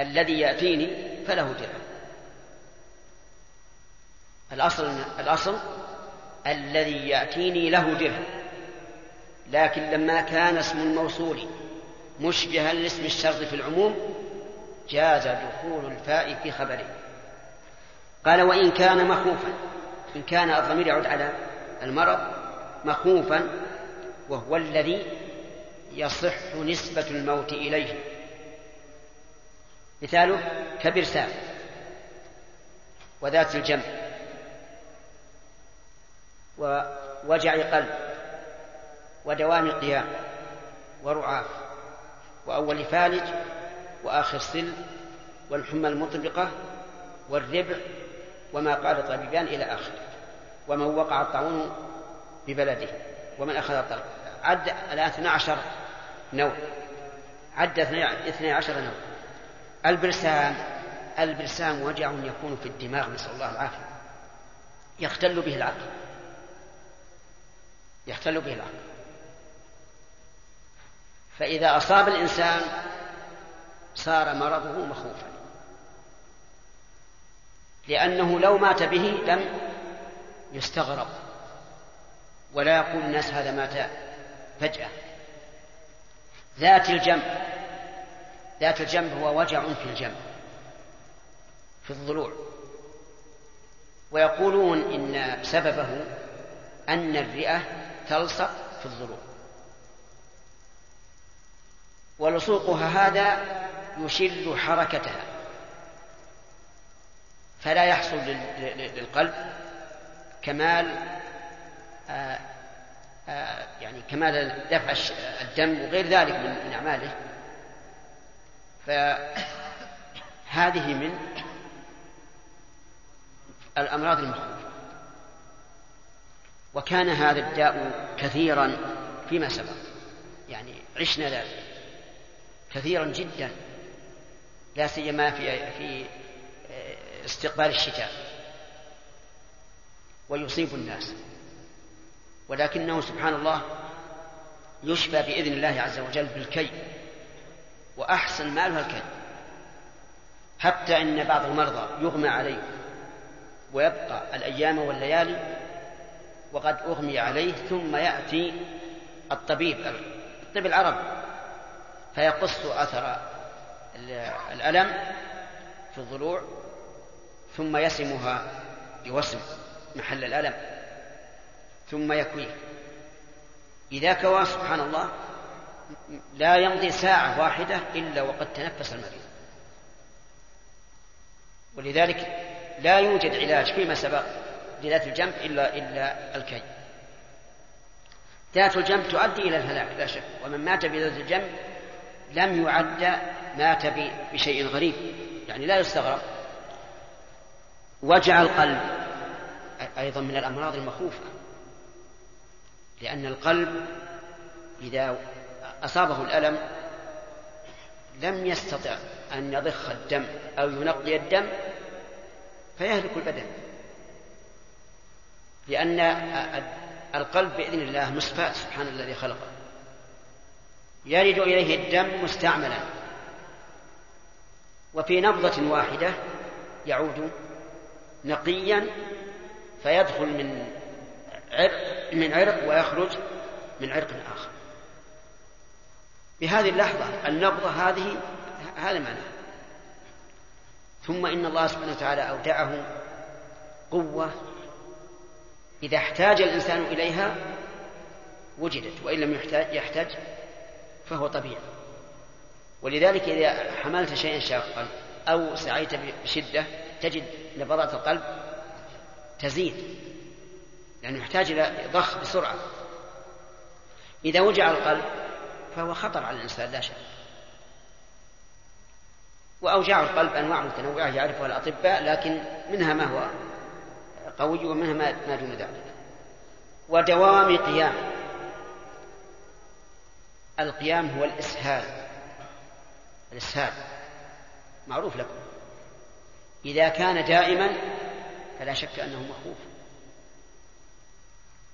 الذي يأتيني فله درهم. الأصل الأصل الذي يأتيني له درهم. لكن لما كان اسم الموصول مشبها لاسم الشرط في العموم جاز دخول الفاء في خبره. قال وإن كان مخوفا إن كان الضمير يعود على المرض مخوفا وهو الذي يصح نسبة الموت إليه. مثاله كبرسام وذات الجنب ووجع قلب ودوام قيام ورعاف وأول فالج وآخر سل والحمى المطبقة والربع وما قال الطبيبان إلى آخره ومن وقع الطاعون ببلده ومن أخذ الطلق عد الآن 12 نوع. عد 12 نوع. البرسام البرسام وجع يكون في الدماغ نسأل الله العافية. يختل به العقل. يختل به العقل فإذا أصاب الإنسان صار مرضه مخوفا. لأنه لو مات به لم يستغرب. ولا يقول الناس هذا مات فجأة. ذات الجنب ذات الجنب هو وجع في الجنب في الضلوع. ويقولون إن سببه أن الرئة تلصق في الضلوع ولصوقها هذا يشل حركتها. فلا يحصل للقلب كمال آآ آآ يعني كمال دفع الدم وغير ذلك من أعماله. فهذه من الأمراض المخوفة. وكان هذا الداء كثيرا فيما سبق. يعني عشنا ذلك كثيرا جدا لا سيما في في استقبال الشتاء. ويصيب الناس. ولكنه سبحان الله يشفى بإذن الله عز وجل بالكي. وأحسن مالها الكي. حتى إن بعض المرضى يغمى عليه ويبقى الأيام والليالي وقد أغمي عليه ثم يأتي الطبيب الطب العربي فيقص أثر الألم في الضلوع ثم يسمها بوسم محل الألم ثم يكويه. إذا كوى سبحان الله لا يمضي ساعة واحدة إلا وقد تنفس المريض. ولذلك لا يوجد علاج فيما سبق. لذات الجنب إلا إلا الكي. ذات الجنب تؤدي إلى الهلاك لا شك. ومن مات بذات الجنب لم يعد مات بشيء غريب. يعني لا يستغرب. وجع القلب أيضا من الأمراض المخوفة. لأن القلب إذا أصابه الألم لم يستطع أن يضخ الدم أو ينقي الدم فيهلك البدن. لأن القلب بإذن الله مصفاة سبحان الذي خلقه يرد إليه الدم مستعملا. وفي نبضة واحدة يعود نقيا فيدخل من عرق من عرق ويخرج من عرق آخر. بهذه اللحظة النبضة هذه هذا معنى ثم إن الله سبحانه وتعالى أودعه قوة إذا احتاج الإنسان إليها وجدت وإن لم يحتاج يحتاج فهو طبيعي. ولذلك إذا حملت شيئا شاقا أو سعيت بشدة تجد نبضات القلب تزيد لأنه يحتاج إلى ضخ بسرعة. إذا وجع القلب فهو خطر على الإنسان لا شك. وأوجاع القلب أنواع متنوعة يعرفها الأطباء لكن منها ما هو؟ قوي ومنها ما دون ذلك. ودوام قيام. القيام هو الإسهال. الإسهال. معروف لكم. إذا كان دائما فلا شك أنه مخوف.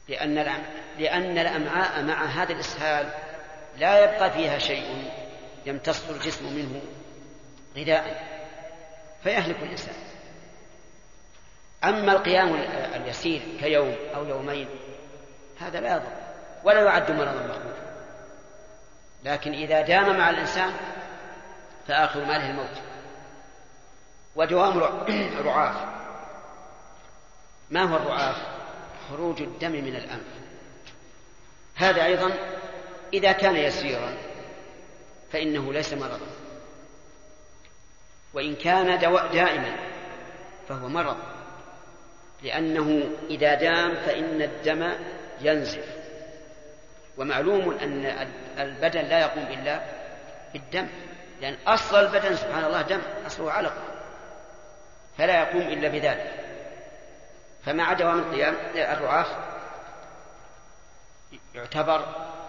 لأن لأن الأمعاء مع هذا الإسهال لا يبقى فيها شيء يمتص الجسم منه غذاء. فيهلك الإنسان. أما القيام اليسير كيوم أو يومين هذا لا يضر ولا يعد مرضا مخوفا لكن إذا دام مع الإنسان فآخر ماله الموت. ودوام رعاف. ما هو الرعاف؟ خروج الدم من الأنف. هذا أيضا إذا كان يسيرا فإنه ليس مرضا. وإن كان دائما فهو مرض. لأنه إذا دام فإن الدم ينزف. ومعلوم أن البدن لا يقوم إلا بالدم. لأن أصل البدن سبحان الله دم أصله علق. فلا يقوم إلا بذلك. فمع دوام القيام الرعاف يعتبر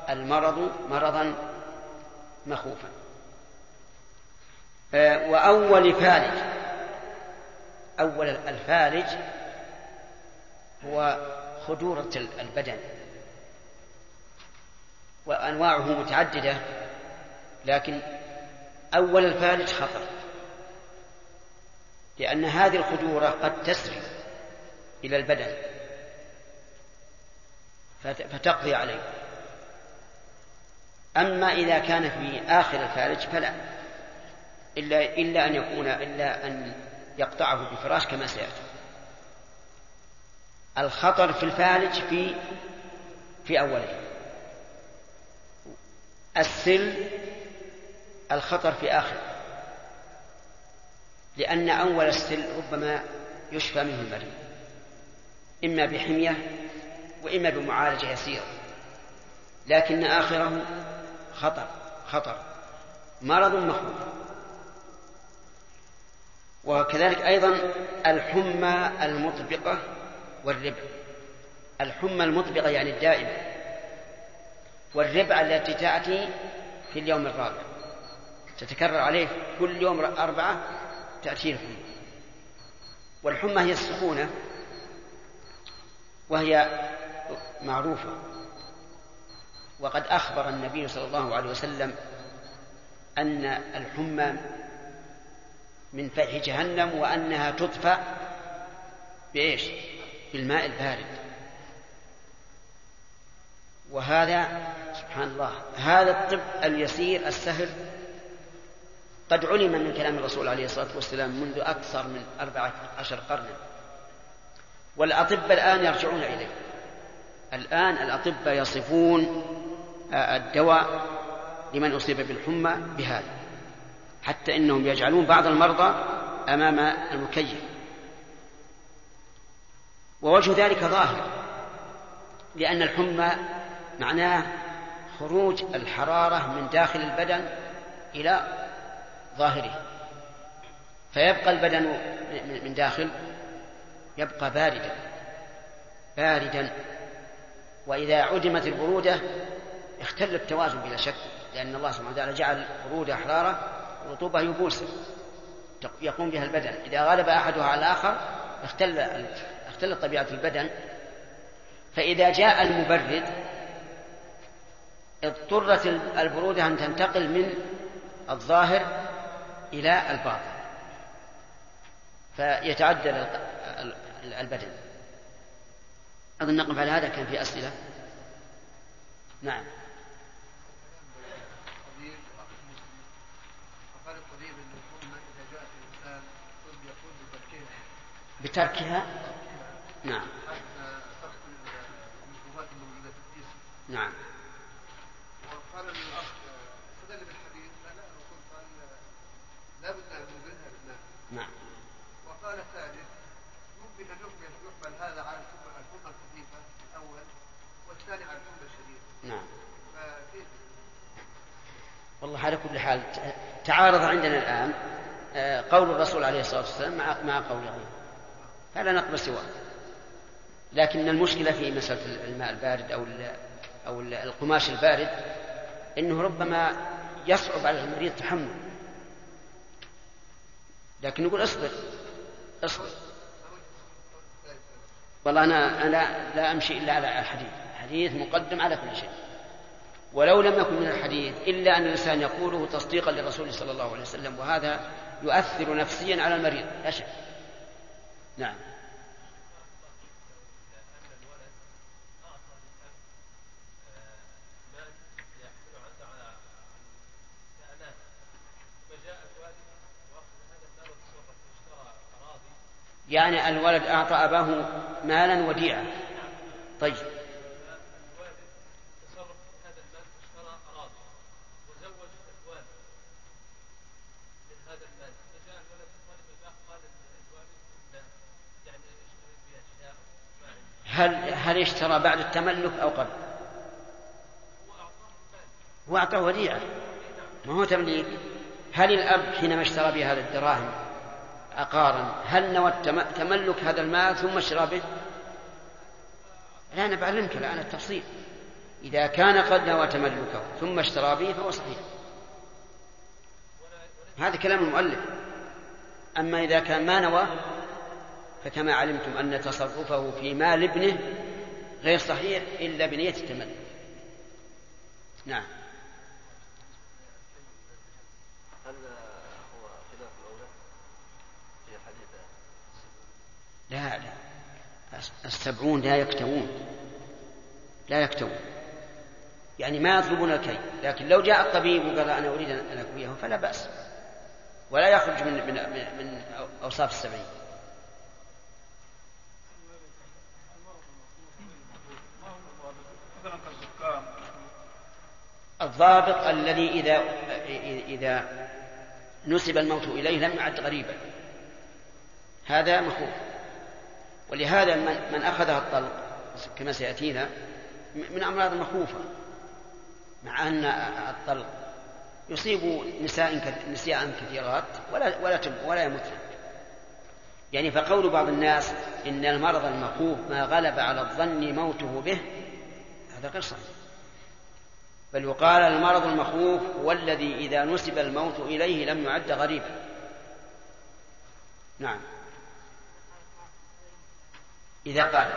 المرض مرضا مخوفا. وأول فالج أول الفالج هو خدورة البدن. وأنواعه متعددة لكن أول الفالج خطر. لأن هذه الخدورة قد تسري إلى البدن. فتقضي عليه. أما إذا كان في آخر الفالج فلا. إلا إلا أن يكون إلا أن يقطعه بفراش كما سيأتي. الخطر في الفالج في في أوله. السل الخطر في آخره. لأن أول السل ربما يشفى منه المريض. إما بحمية وإما بمعالجة يسيرة. لكن آخره خطر خطر. مرض مخوف وكذلك أيضا الحمى المطبقة والربع. الحمى المطبقة يعني الدائمة والربع التي تأتي في اليوم الرابع. تتكرر عليه كل يوم أربعة تأتي الحمى. والحمى هي السخونة وهي معروفة. وقد أخبر النبي صلى الله عليه وسلم أن الحمى من فيح جهنم وأنها تطفأ بإيش؟ بالماء البارد. وهذا سبحان الله هذا الطب اليسير السهل قد علم من كلام الرسول عليه الصلاة والسلام منذ أكثر من أربعة عشر قرنا. والأطباء الآن يرجعون إليه. الآن الأطباء يصفون الدواء لمن أصيب بالحمى بهذا حتى إنهم يجعلون بعض المرضى أمام المكيف. ووجه ذلك ظاهر لأن الحمى معناه خروج الحرارة من داخل البدن إلى ظاهره. فيبقى البدن من داخل يبقى باردا باردا. وإذا عدمت البرودة اختل التوازن بلا شك لأن الله سبحانه وتعالى جعل برودة حرارة رطوبة يبوس يقوم بها البدن. إذا غلب أحدها على الآخر اختل اختلت طبيعة البدن فإذا جاء المبرد اضطرت البرودة أن تنتقل من الظاهر إلى الباطن فيتعدل البدن. أظن نقف على هذا كان في أسئلة؟ نعم. بتركها؟ نعم. نعم. وقال الأخ استدل بالحديث لا الرسول قال لا بد أن نبرها نعم. وقال الثالث ممكن أن يقبل هذا على الحمى الحمى الخفيفة الأول والثاني على الحمى الشديده نعم. فكيف؟ والله على كل حال تعارض عندنا الآن قول الرسول عليه الصلاة والسلام مع مع قول غيره فلا نقبل سواه لكن المشكلة في مسألة الماء البارد أو أو القماش البارد إنه ربما يصعب على المريض تحمل لكن نقول اصبر اصبر. والله أنا أنا لا أمشي إلا على الحديث. الحديث مقدم على كل شيء. ولو لم يكن من الحديث إلا أن الإنسان يقوله تصديقا للرسول صلى الله عليه وسلم وهذا يؤثر نفسيا على المريض لا شك. نعم. يعني الولد أعطى أباه مالا وديعة. طيب. هل هل اشترى بعد التملك أو قبل؟ هو اعطاه وديعة. ما هو تمليك؟ هل الأب حينما اشترى بهذه الدراهم عقارا هل نوى تملك هذا المال ثم اشترى به؟ أنا بعلمك الآن التفصيل. إذا كان قد نوى تملكه ثم اشترى به فهو صحيح. هذا كلام المؤلف. أما إذا كان ما نوى فكما علمتم أن تصرفه في مال ابنه غير صحيح إلا بنية التملك. نعم هل هو خلاف الأولى في حديث لا لا. السبعون لا يكتوون. لا يكتوون. يعني ما يطلبون الكي لكن لو جاء الطبيب وقال أنا أريد أن أكويه فلا بأس. ولا يخرج من من من أوصاف السبعين. الضابط الذي إذا إذا نسب الموت إليه لم يعد غريبا. هذا مخوف ولهذا من, أخذها الطلق كما سيأتينا من أمراض المخوفة مع أن الطلق يصيب نساء نساء كثيرات ولا ولا ولا يموتن. يعني فقول بعض الناس إن المرض المخوف ما غلب على الظن موته به هذا غير صحيح. بل يقال المرض المخوف هو الذي إذا نسب الموت إليه لم يعد غريبا. نعم. إذا قال.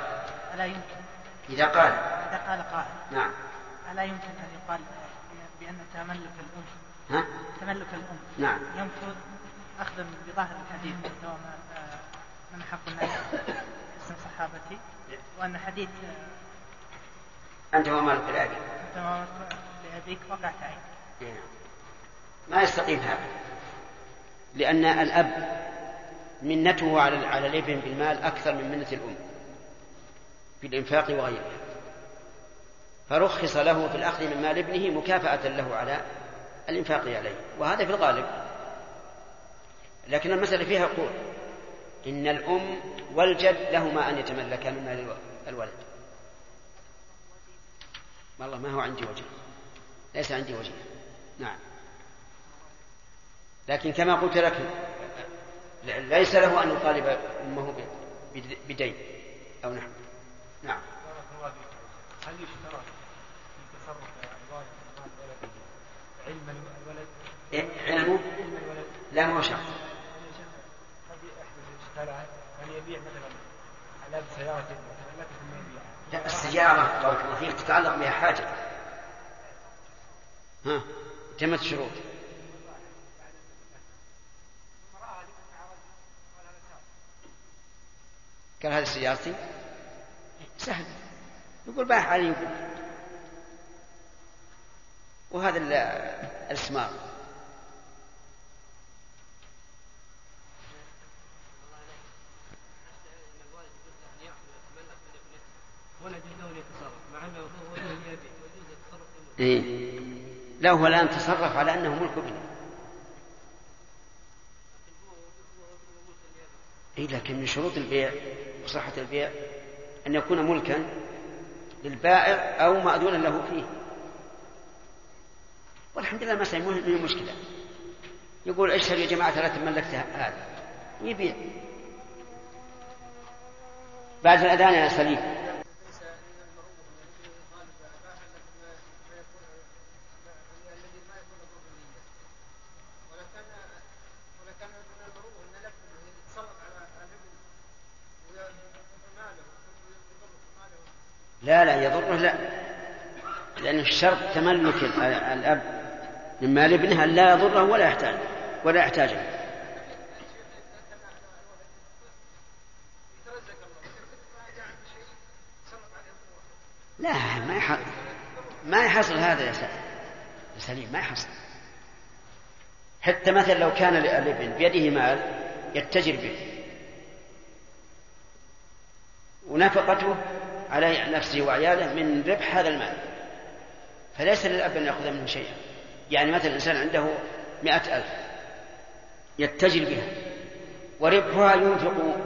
ألا يمكن؟ إذا قال. إذا قال قائل. نعم. ألا يمكن أن يقال بأن تملك الأم ها؟ تملك الأم نعم. ينفذ أخذا بظاهر الحديث سواء من حق الناس اسم صحابتي وأن حديث أنت ومالك الأبي أنت ومالك لأبيك وقعت عين نعم. ما يستقيم هذا. لأن الأب منته على على الإبن بالمال أكثر من منة الأم. في الإنفاق وغيره فرخص له في الأخذ من مال ابنه مكافأة له على الإنفاق عليه. وهذا في الغالب. لكن المسألة فيها قول. إن الأم والجد لهما أن يتملكا من مال الولد. والله ما هو عندي وجه. ليس عندي وجه. نعم. لكن كما قلت لك ليس له أن يطالب أمه بدين أو نحو. نعم. هل يشترط في تصرف مال ولده علم الولد؟ إيه؟ علمه؟ لا ما هو شرط. قد يحدث أن يبيع مثلا على سيارة مثلا؟ لكن ما يبيعها لا السيارة بارك الله فيك تتعلق بها حاجة. ها تمت الشروط. قال هذه سيارتي؟ سهل. يقول باح علي يقول وهذا الاسمار إيه؟ لا هو الآن تصرف على أنه ملك ابنه. إيه لكن من شروط البيع وصحة البيع أن يكون ملكا للبائع أو مأذونا له فيه. والحمد لله ما من مشكلة. يقول اشهد يا جماعة لا تملكت هذا. يبيع. بعد الأذان يا سليم لا لا يضره لا الشرط تملك ال- الأب من مال ابنه لا يضره ولا يحتاج ولا يحتاجه لا ما ما يحصل هذا يا سليم. ما يحصل. حتى مثلا لو كان الابن بيده مال يتجر به. ونفقته على نفسه وعياله من ربح هذا المال. فليس للأب أن يأخذ منه شيئا. يعني مثلا الإنسان عنده مئة ألف يتجر بها وربحها ينفق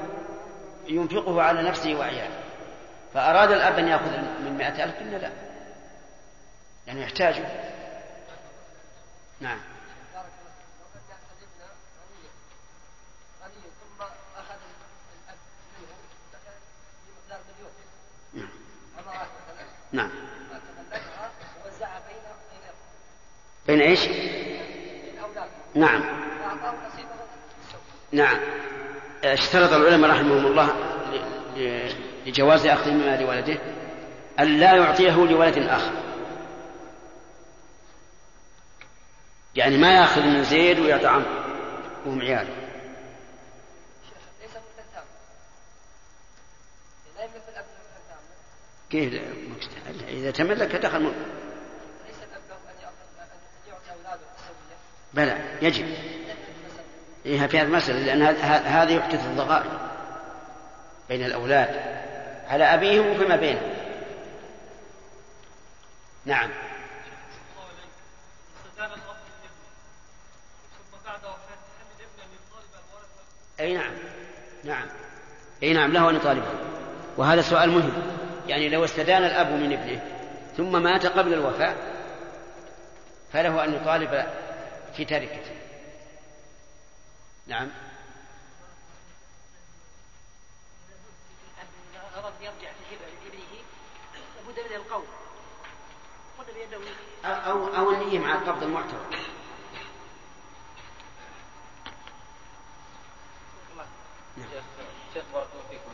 ينفقه على نفسه وعياله. فأراد الأب أن يأخذ من مئة ألف قلنا لا يعني يحتاجه. نعم. بارك الله فيك لو كان الابن غنيا غني ثم اخذ الاب منه مثلا بمقدار مليون نعم عمرات مثلا نعم فتملكها ووزعها بين بين بين إيش؟ نعم. نعم. اشترط العلماء رحمهم الله لجواز أخذ مال ولده أن لا يعطيه لولد آخر. يعني ما يأخذ من زيد ويعطي عمرو وهم عياله كيف؟ إذا تملك دخل ملك ليس الاب له ان ياخذ ان يعطي اولاده السويه بلى يجب. إيه في هذه المسألة لأن هذا- يحدث الضغائن بين الأولاد على أبيهم وفيما بينهم. نعم. أي نعم نعم. أي نعم له أن يطالبه. وهذا سؤال مهم. يعني لو استدان الأب من ابنه ثم مات قبل الوفاة فله أن يطالب في تركته. نعم. يرجع في لابنه لابد من القول أو أو النية مع القبض المعتبر شيخ شيخ بارك الله فيكم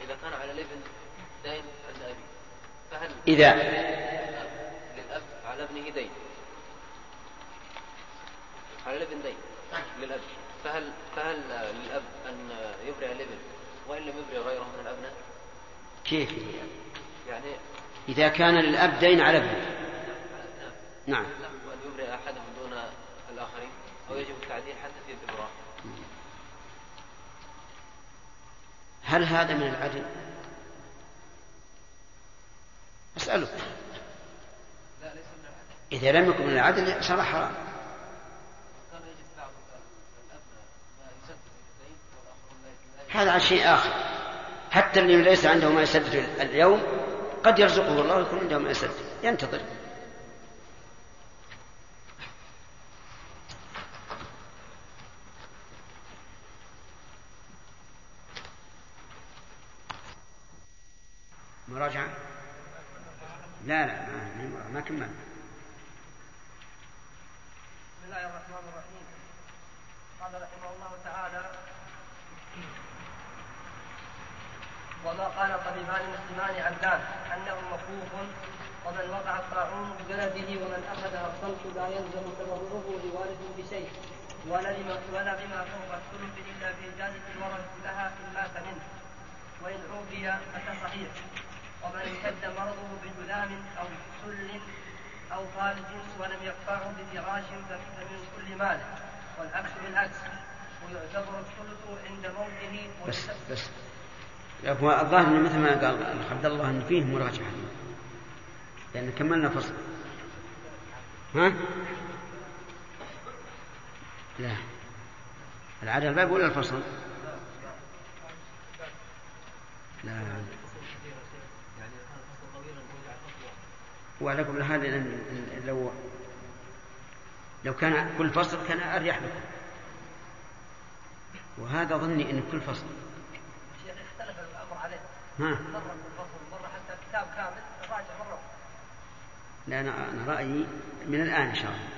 إذا كان على الابن دين عند أبيه فهل إذا للأب على ابنه دين. على الابن دين للأب. فهل فهل للأب أن يبرئ الابن وإن لم يبرئ غيره من الأبناء؟ كيف؟ يعني إذا كان للأب دين على ابنه. نعم. أن يبرئ أحدهم دون الآخرين؟ أو يجب التعديل حتى في الإبراء هل هذا من العدل؟ أسألك. لا ليس من العدل. إذا لم يكن من العدل صار حرام كان يجب بعض الأبناء ما يسدد الدين والآخرون لا لا هذا عن شيء آخر. حتى اللي ليس عنده ما يسدد اليوم قد يرزقه الله ويكون عنده ما يسدد. ينتظر. مراجعة؟ لا لا ما, ما كمل بسم الله الرحمن الرحيم قال رحمه الله تعالى وما قال طبيبان مسلمان عبدان أنه مخوف ومن وقع الطاعون ببلده ومن اخذها الصلت لا يلزم تبرعه لوارث بشيء ولا لما ولا بما فوق الثلث إلا في جانب الورث لها إن مات منه. وإن عوفي فكصحيح ومن اشتد مرضه بجذام أو سل أو فارج ولم يقطعه بفراش فمن كل ماله والعكس بالعكس ويعتبر الثلث عند موته بس بس هو الظاهر مثل ما قال الاخ عبد الله ان فيه مراجعة. لأن كملنا فصل. ها؟ لا. العدد الباب ولا الفصل؟ لا. وعلى كل حال لو لو كان كل فصل كان أريح لكم. وهذا ظني إن كل فصل الشيخ اختلف الامر عليه ها. الفصل مره حتى كامل راجع مره لا أنا أنا رأيي من الآن إن شاء الله.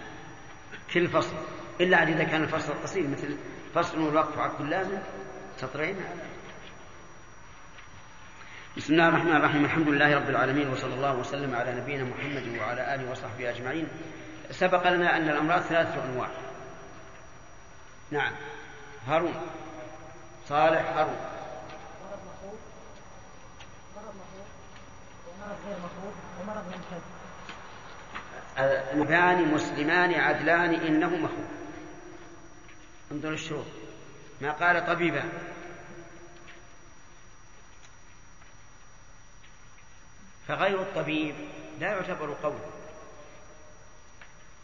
كل فصل إلا إذا كان الفصل قصير مثل فصل والوقف على كل لازم سطرين. بسم الله الرحمن الرحيم. الحمد لله رب العالمين وصلى الله وسلم على نبينا محمد وعلى آله وصحبه أجمعين. سبق لنا أن الأمراض ثلاثة أنواع. نعم. هارون. صالح هارون مرض مخوف مرض مخوف غير المثان مسلمان عدلان إنه مخوف انظر الشروط. ما قال طبيبا. فغير الطبيب لا يعتبر قولا.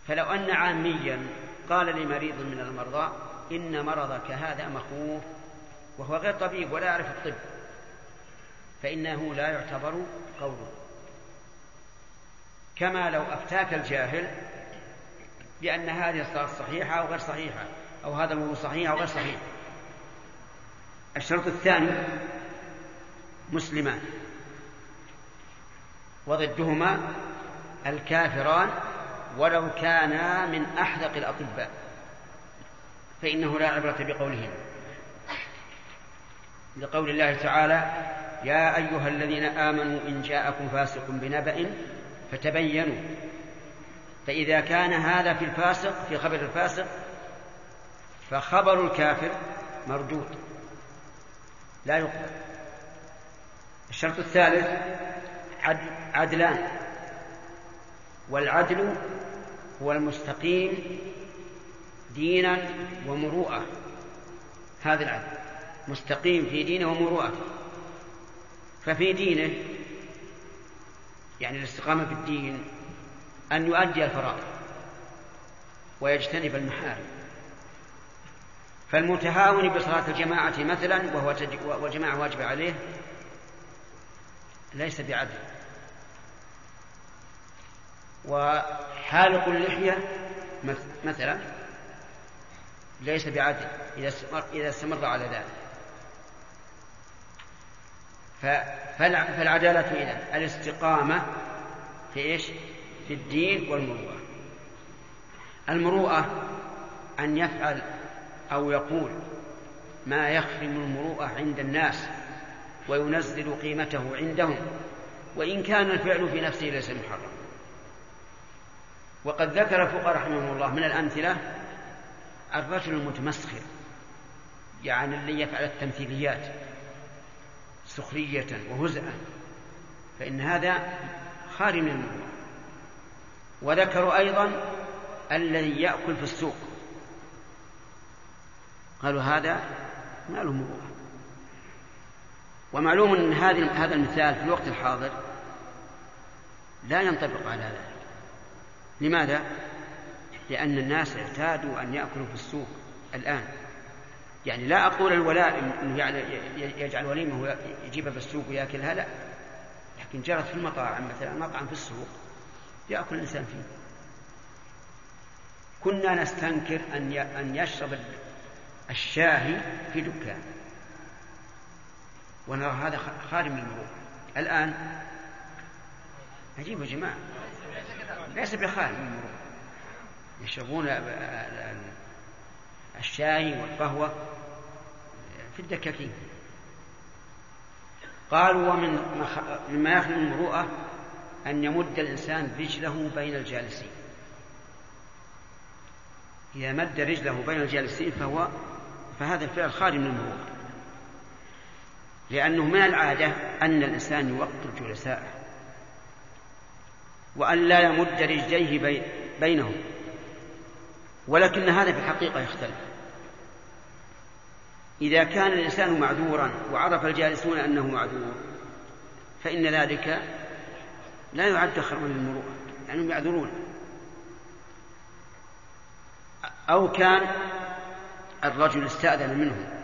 فلو أن عاميا قال لمريض من المرضى إن مرضك هذا مخوف وهو غير طبيب ولا يعرف الطب فإنه لا يعتبر قوله كما لو أفتاك الجاهل بأن هذه الصلاة صحيحة أو غير صحيحة أو هذا الوضوء صحيح أو غير صحيح. الشرط الثاني مسلمان. وضدهما الكافران ولو كانا من أحدق الأطباء. فإنه لا عبرة بقولهم. لقول الله تعالى يا أيها الذين آمنوا إن جاءكم فاسق بنبأ فتبينوا. فإذا كان هذا في الفاسق في خبر الفاسق فخبر الكافر مردود. لا يقبل. الشرط الثالث عدلان. والعدل هو المستقيم دينا ومروءة. هذا العدل. مستقيم في دينه ومروءته ففي دينه يعني الاستقامة في الدين أن يؤدي الفرائض ويجتنب المحارم. فالمتهاون بصلاة الجماعة مثلا وهو تج... والجماعة واجبة عليه ليس بعدل. وحالق اللحية مثلا ليس بعدل إذا استمر, على ذلك. فالعدالة إذا الاستقامة في إيش؟ في الدين والمروءة. المروءة أن يفعل أو يقول ما يخرم المروءة عند الناس وينزل قيمته عندهم وإن كان الفعل في نفسه ليس محرم وقد ذكر الفقهاء رحمهم الله من الأمثلة الرجل المتمسخر يعني اللي يفعل التمثيليات. سخرية وهزءا فإن هذا خارج من المروءة وذكروا أيضا الذي يأكل في السوق. قالوا هذا ما له مروءة ومعلوم أن هذا المثال في الوقت الحاضر لا ينطبق على ذلك. لماذا؟ لأن الناس اعتادوا أن يأكلوا في السوق الآن. يعني لا أقول الولاء أنه يجعل وليمة ويجيبها في السوق ويأكلها لا لكن جرت في المطاعم مثلا مطعم في السوق يأكل الإنسان فيه. كنا نستنكر أن أن يشرب الشاهي في دكان. ونرى هذا خارج من المروءة الآن عجيب يا جماعة. ليس بخارج من المروءة يشربون الشاي والقهوة. في الدكاكين. قالوا ومن مما يخلو المروءة أن يمد الإنسان رجله بين الجالسين. إذا مد رجله بين الجالسين فهو فهذا الفعل خارج من المروءة لأنه من العادة أن الإنسان يوقر جلسائه وأن لا يمد رجليه بينهم. ولكن هذا في الحقيقة يختلف. إذا كان الإنسان معذورا وعرف الجالسون أنه معذور فإن ذلك لا يعد خرما للمروءة لأنهم يعذرون. أو كان الرجل استأذن منه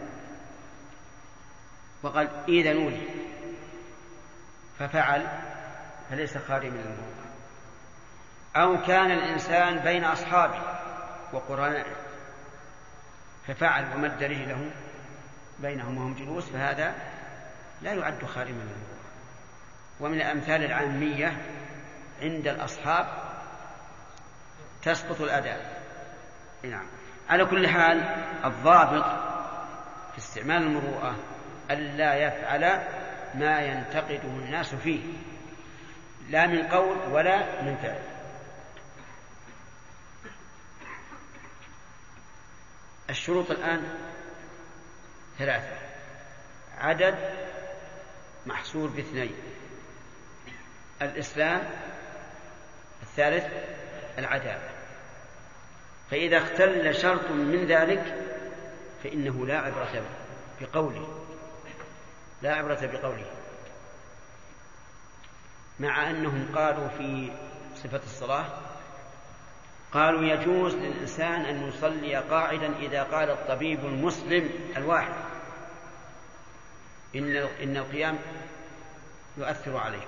وقال إذنوا لي ففعل فليس خارج من الموضوع أو كان الإنسان بين أصحابه وقرنائه ففعل ومد رجله بينهم وهم جلوس فهذا لا يعد خارج من الموضوع ومن الأمثال العامية عند الأصحاب تسقط الأداء. نعم. على كل حال الضابط في استعمال المروءة ألا يفعل ما ينتقده الناس فيه لا من قول ولا من فعل. الشروط الآن ثلاثة. عدد محصور باثنين. الإسلام الثالث العدالة. فإذا اختل شرط من ذلك فإنه لا عبرة بقوله. لا عبرة بقوله. مع أنهم قالوا في صفة الصلاة قالوا يجوز للإنسان أن يصلي قاعدا إذا قال الطبيب المسلم الواحد. إن إن القيام يؤثر عليه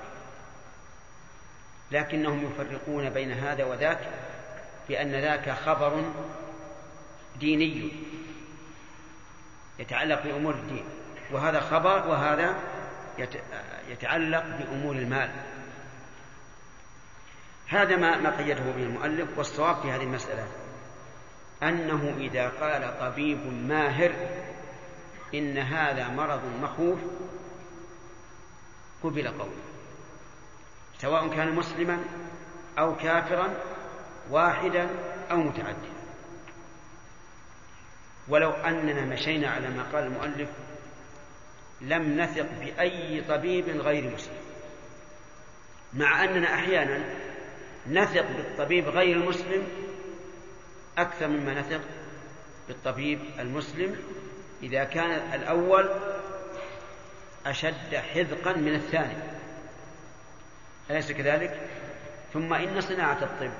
لكنهم يفرقون بين هذا وذاك بأن ذاك خبر ديني يتعلق بأمور الدين وهذا خبر وهذا يتعلق بأمور المال. هذا ما ما قيده به المؤلف والصواب في هذه المسألة أنه إذا قال طبيب ماهر إن هذا مرض مخوف قبل قوله. سواء كان مسلما أو كافرا واحدا أو متعددا. ولو أننا مشينا على ما قال المؤلف لم نثق بأي طبيب غير مسلم. مع أننا أحيانا نثق بالطبيب غير المسلم أكثر مما نثق بالطبيب المسلم إذا كان الأول أشد حذقا من الثاني. أليس كذلك؟ ثم إن صناعة الطب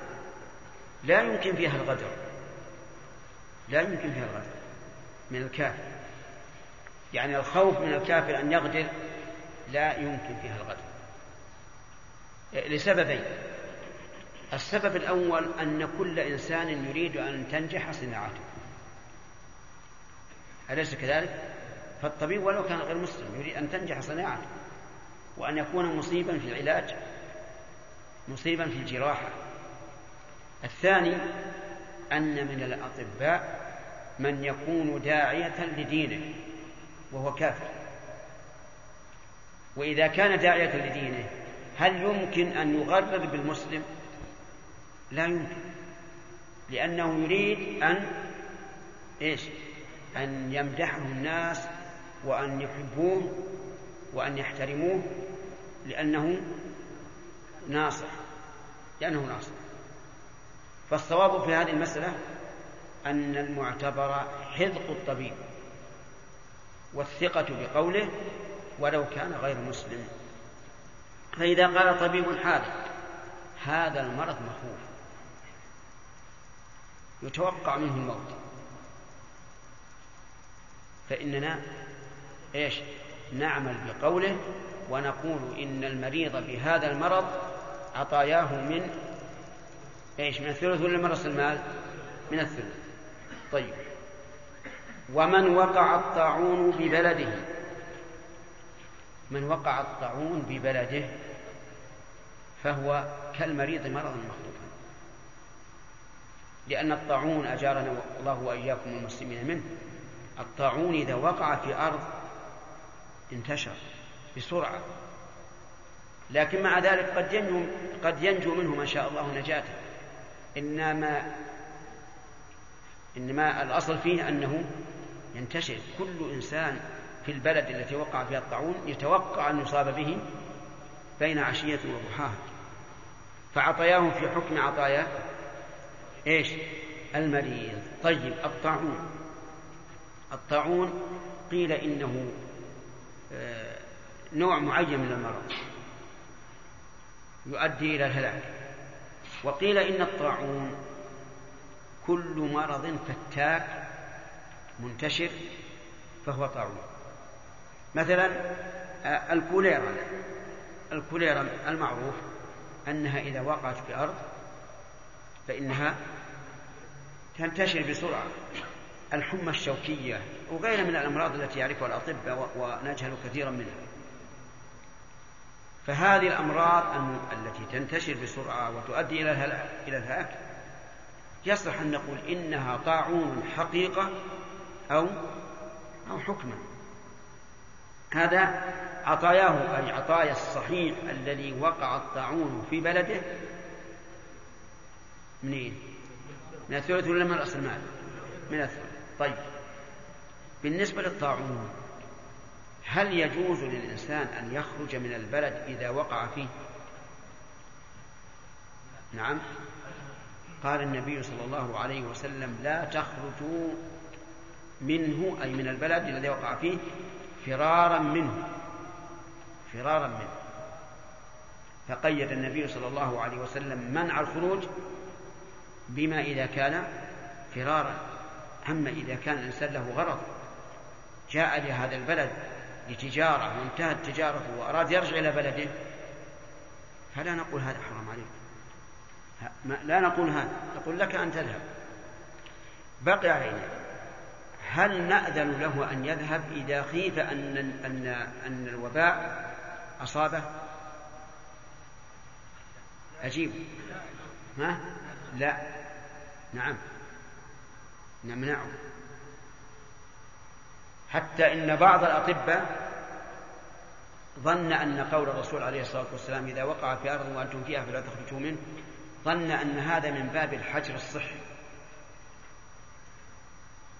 لا يمكن فيها الغدر. لا يمكن فيها الغدر. من الكافر. يعني الخوف من الكافر أن يغدر لا يمكن فيها الغدر. لسببين. السبب الأول أن كل إنسان يريد أن تنجح صناعته. أليس كذلك؟ فالطبيب ولو كان غير مسلم يريد أن تنجح صناعته وأن يكون مصيبا في العلاج مصيبا في الجراحة الثاني أن من الأطباء من يكون داعية لدينه وهو كافر وإذا كان داعية لدينه هل يمكن أن يغرر بالمسلم؟ لا يمكن لأنه يريد أن إيش؟ أن يمدحه الناس وأن يحبوه وأن يحترموه لأنه ناصح لأنه ناصح. فالصواب في هذه المسألة أن المعتبر حذق الطبيب والثقة بقوله ولو كان غير مسلم. فإذا قال طبيب حاذق هذا المرض مخوف. يتوقع منه الموت. فإننا إيش؟ نعمل بقوله ونقول إن المريض بهذا المرض عطاياه من إيش؟ من الثلث ولا من رأس المال؟ من الثلث. طيب. ومن وقع الطاعون ببلده من وقع الطاعون ببلده فهو كالمريض مرضا مخوفا لأن الطاعون أجارنا الله وإياكم المسلمين منه الطاعون إذا وقع في أرض انتشر بسرعة. لكن مع ذلك قد ينجو قد ينجو منه ما شاء الله نجاته. إنما إنما الأصل فيه أنه ينتشر. كل إنسان في البلد التي وقع فيها الطاعون يتوقع أن يصاب به بين عشية وضحاها. فعطاياه في حكم عطايا إيش؟ المريض. طيب الطاعون. الطاعون قيل إنه آه، نوع معين من المرض يؤدي إلى الهلاك. وقيل إن الطاعون كل مرض فتاك منتشر فهو طاعون. مثلا آه، الكوليرا. الكوليرا المعروف أنها إذا وقعت في أرض فإنها تنتشر بسرعة. الحمى الشوكية وغيرها من الأمراض التي يعرفها الأطباء ونجهل كثيرا منها فهذه الأمراض التي تنتشر بسرعة وتؤدي إلى إلى الهلاك يصلح أن نقول إنها طاعون حقيقة أو أو حكما هذا عطاياه أي عطايا الصحيح الذي وقع الطاعون في بلده منين؟ من الثلث ولا من رأس المال؟ من الثلث طيب. بالنسبة للطاعون هل يجوز للإنسان أن يخرج من البلد إذا وقع فيه؟ نعم. قال النبي صلى الله عليه وسلم لا تخرجوا منه أي من البلد الذي وقع فيه فرارا منه. فرارا منه. فقيد النبي صلى الله عليه وسلم منع الخروج بما إذا كان فرارا. أما إذا كان الإنسان له غرض جاء لهذا البلد لتجارة وانتهت تجارته وأراد يرجع إلى بلده فلا نقول هذا حرام عليك. لا نقول هذا نقول لك أن تذهب. بقي علينا. هل نأذن له أن يذهب إذا خيف أن أن أن الوباء أصابه؟ أجيب. ها؟ لا. نعم. نمنعه. حتى إن بعض الأطباء ظن أن قول الرسول عليه الصلاة والسلام إذا وقع في أرض وأنتم فيها فلا تخرجوا منه ظن أن هذا من باب الحجر الصحي.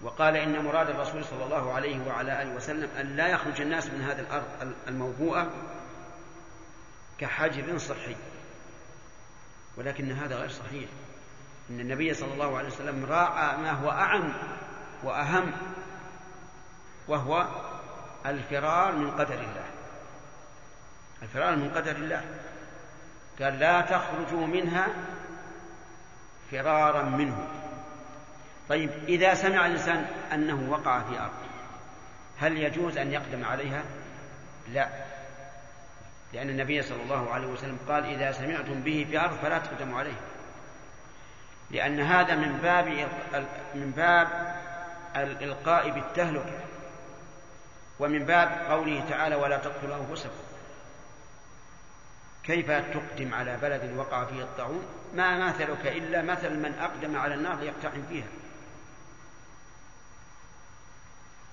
وقال إن مراد الرسول صلى الله عليه وعلى آله وسلم أن لا يخرج الناس من هذه الأرض الموبوءة كحجر صحي ولكن هذا غير صحيح. إن النبي صلى الله عليه وسلم راعى ما هو أعم وأهم وهو الفرار من قدر الله. الفرار من قدر الله. قال لا تخرجوا منها فرارا منه. طيب إذا سمع الإنسان أنه وقع في أرض هل يجوز أن يقدم عليها؟ لا. لأن النبي صلى الله عليه وسلم قال إذا سمعتم به في أرض فلا تقدموا عليه. لأن هذا من باب من باب الإلقاء بالتهلكة ومن باب قوله تعالى ولا تقتلوا أنفسكم. كيف تقدم على بلد وقع فيه الطاعون؟ ما مثلك إلا مثل من أقدم على النار ليقتحم فيها.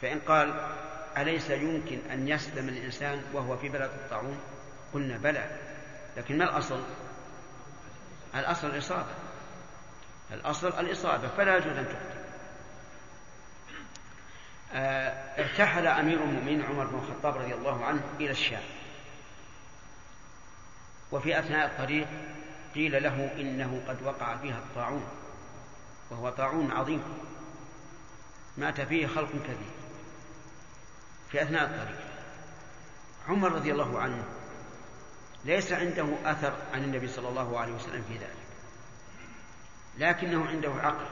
فإن قال أليس يمكن أن يسلم الإنسان وهو في بلد الطاعون؟ قلنا بلى. لكن ما الأصل؟ الأصل الإصابة. الأصل الإصابة فلا يجوز أن تقدم آه، ارتحل أمير المؤمنين عمر بن الخطاب رضي الله عنه إلى الشام. وفي أثناء الطريق قيل له إنه قد وقع فيها الطاعون وهو طاعون عظيم. مات فيه خلق كثير في أثناء الطريق عمر رضي الله عنه ليس عنده أثر عن النبي صلى الله عليه وسلم في ذلك. لكنه عنده عقل.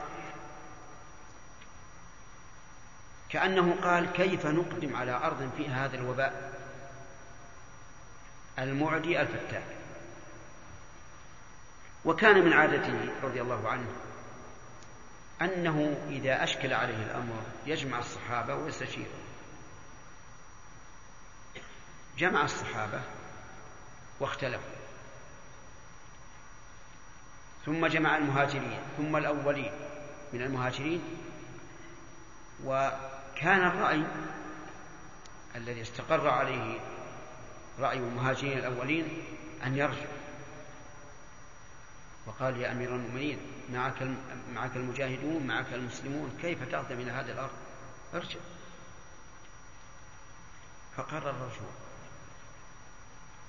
كأنه قال كيف نقدم على أرض فيها هذا الوباء؟ المعدي الفتاك. وكان من عادته رضي الله عنه أنه إذا أشكل عليه الأمر يجمع الصحابة ويستشيرهم جمع الصحابة واختلفوا. ثم جمع المهاجرين ثم الأولين من المهاجرين. وكان الرأي الذي استقر عليه رأي المهاجرين الأولين أن يرجعوا وقال يا أمير المؤمنين معك معك المجاهدون معك المسلمون كيف تقدم إلى هذه الأرض؟ ارجع. فقرر الرجوع.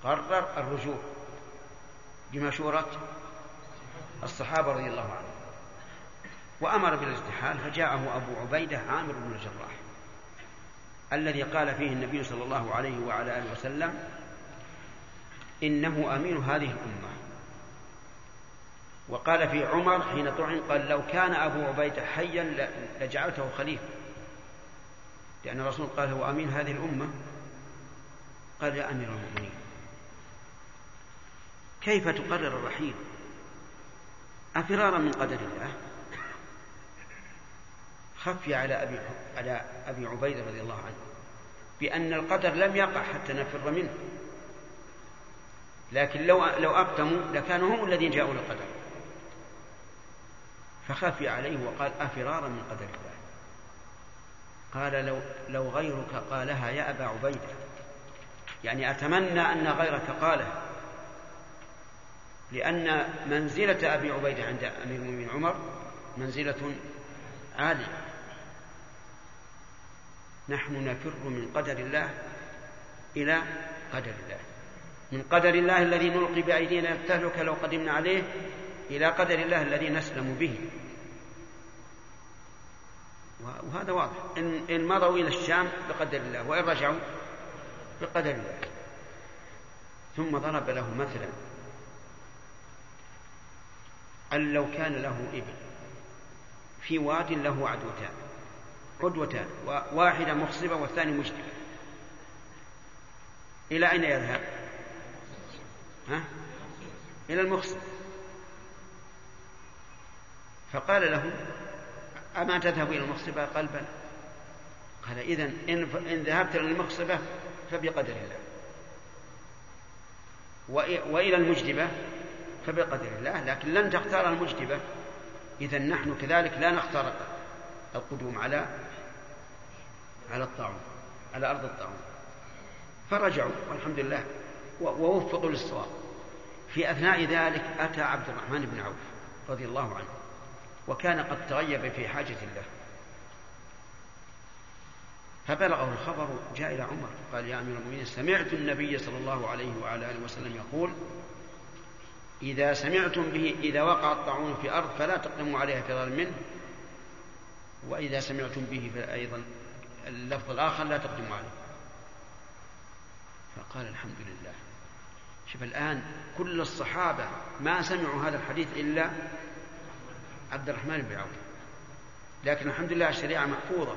قرر الرجوع. بمشورة الصحابة رضي الله عنهم. وأمر بالارتحال فجاءه أبو عبيدة عامر بن الجراح الذي قال فيه النبي صلى الله عليه وعلى آله وسلم إنه أمين هذه الأمة. وقال في عمر حين طعن قال لو كان أبو عبيدة حيا لجعلته خليفة. لأن الرسول قال هو أمين هذه الأمة؟ قال يا أمير المؤمنين. كيف تقرر الرحيل؟ أفرارا من قدر الله. خفي على أبي على أبي عبيدة رضي الله عنه بأن القدر لم يقع حتى نفر منه. لكن لو لو أقدموا لكانوا هم الذين جاءوا للقدر. فخفي عليه وقال أفرارا من قدر الله. قال لو لو غيرك قالها يا أبا عبيدة. يعني أتمنى أن غيرك قاله. لأن منزلة أبي عبيدة عند أمير المؤمنين عمر منزلة عالية نحن نفر من قدر الله إلى قدر الله. من قدر الله الذي نلقي بأيدينا التهلكة لو قدمنا عليه إلى قدر الله الذي نسلم به. وهذا واضح. إن, إن مضوا إلى الشام بقدر الله وإن رجعوا بقدر الله. ثم ضرب له مثلا. أن لو كان له إبل في واد له عدوتان عدوتان واحدة مخصبة والثاني مجدبة إلى أين يذهب؟ ها؟ إلى المخصب. فقال له أما تذهب إلى المخصبة؟ قال قال إذا إن, إن ذهبت إلى المخصبة فبقدر الله. وإلى المجدبة فبقدر الله لكن لن تختار المجدبة. إذا نحن كذلك لا نختار القدوم على على الطاعون على أرض الطاعون. فرجعوا والحمد لله ووفقوا للصواب. في أثناء ذلك أتى عبد الرحمن بن عوف رضي الله عنه وكان قد تغيب في حاجة الله. فبلغه الخبر جاء إلى عمر قال يا أمير المؤمنين سمعت النبي صلى الله عليه وعلى آله وسلم يقول إذا سمعتم به إذا وقع الطاعون في أرض فلا تقدموا عليها فرارا منه. وإذا سمعتم به فأيضا اللفظ الآخر لا تقدموا عليه. فقال الحمد لله. شوف الآن كل الصحابة ما سمعوا هذا الحديث إلا عبد الرحمن بن عوف. لكن الحمد لله الشريعة محفوظة.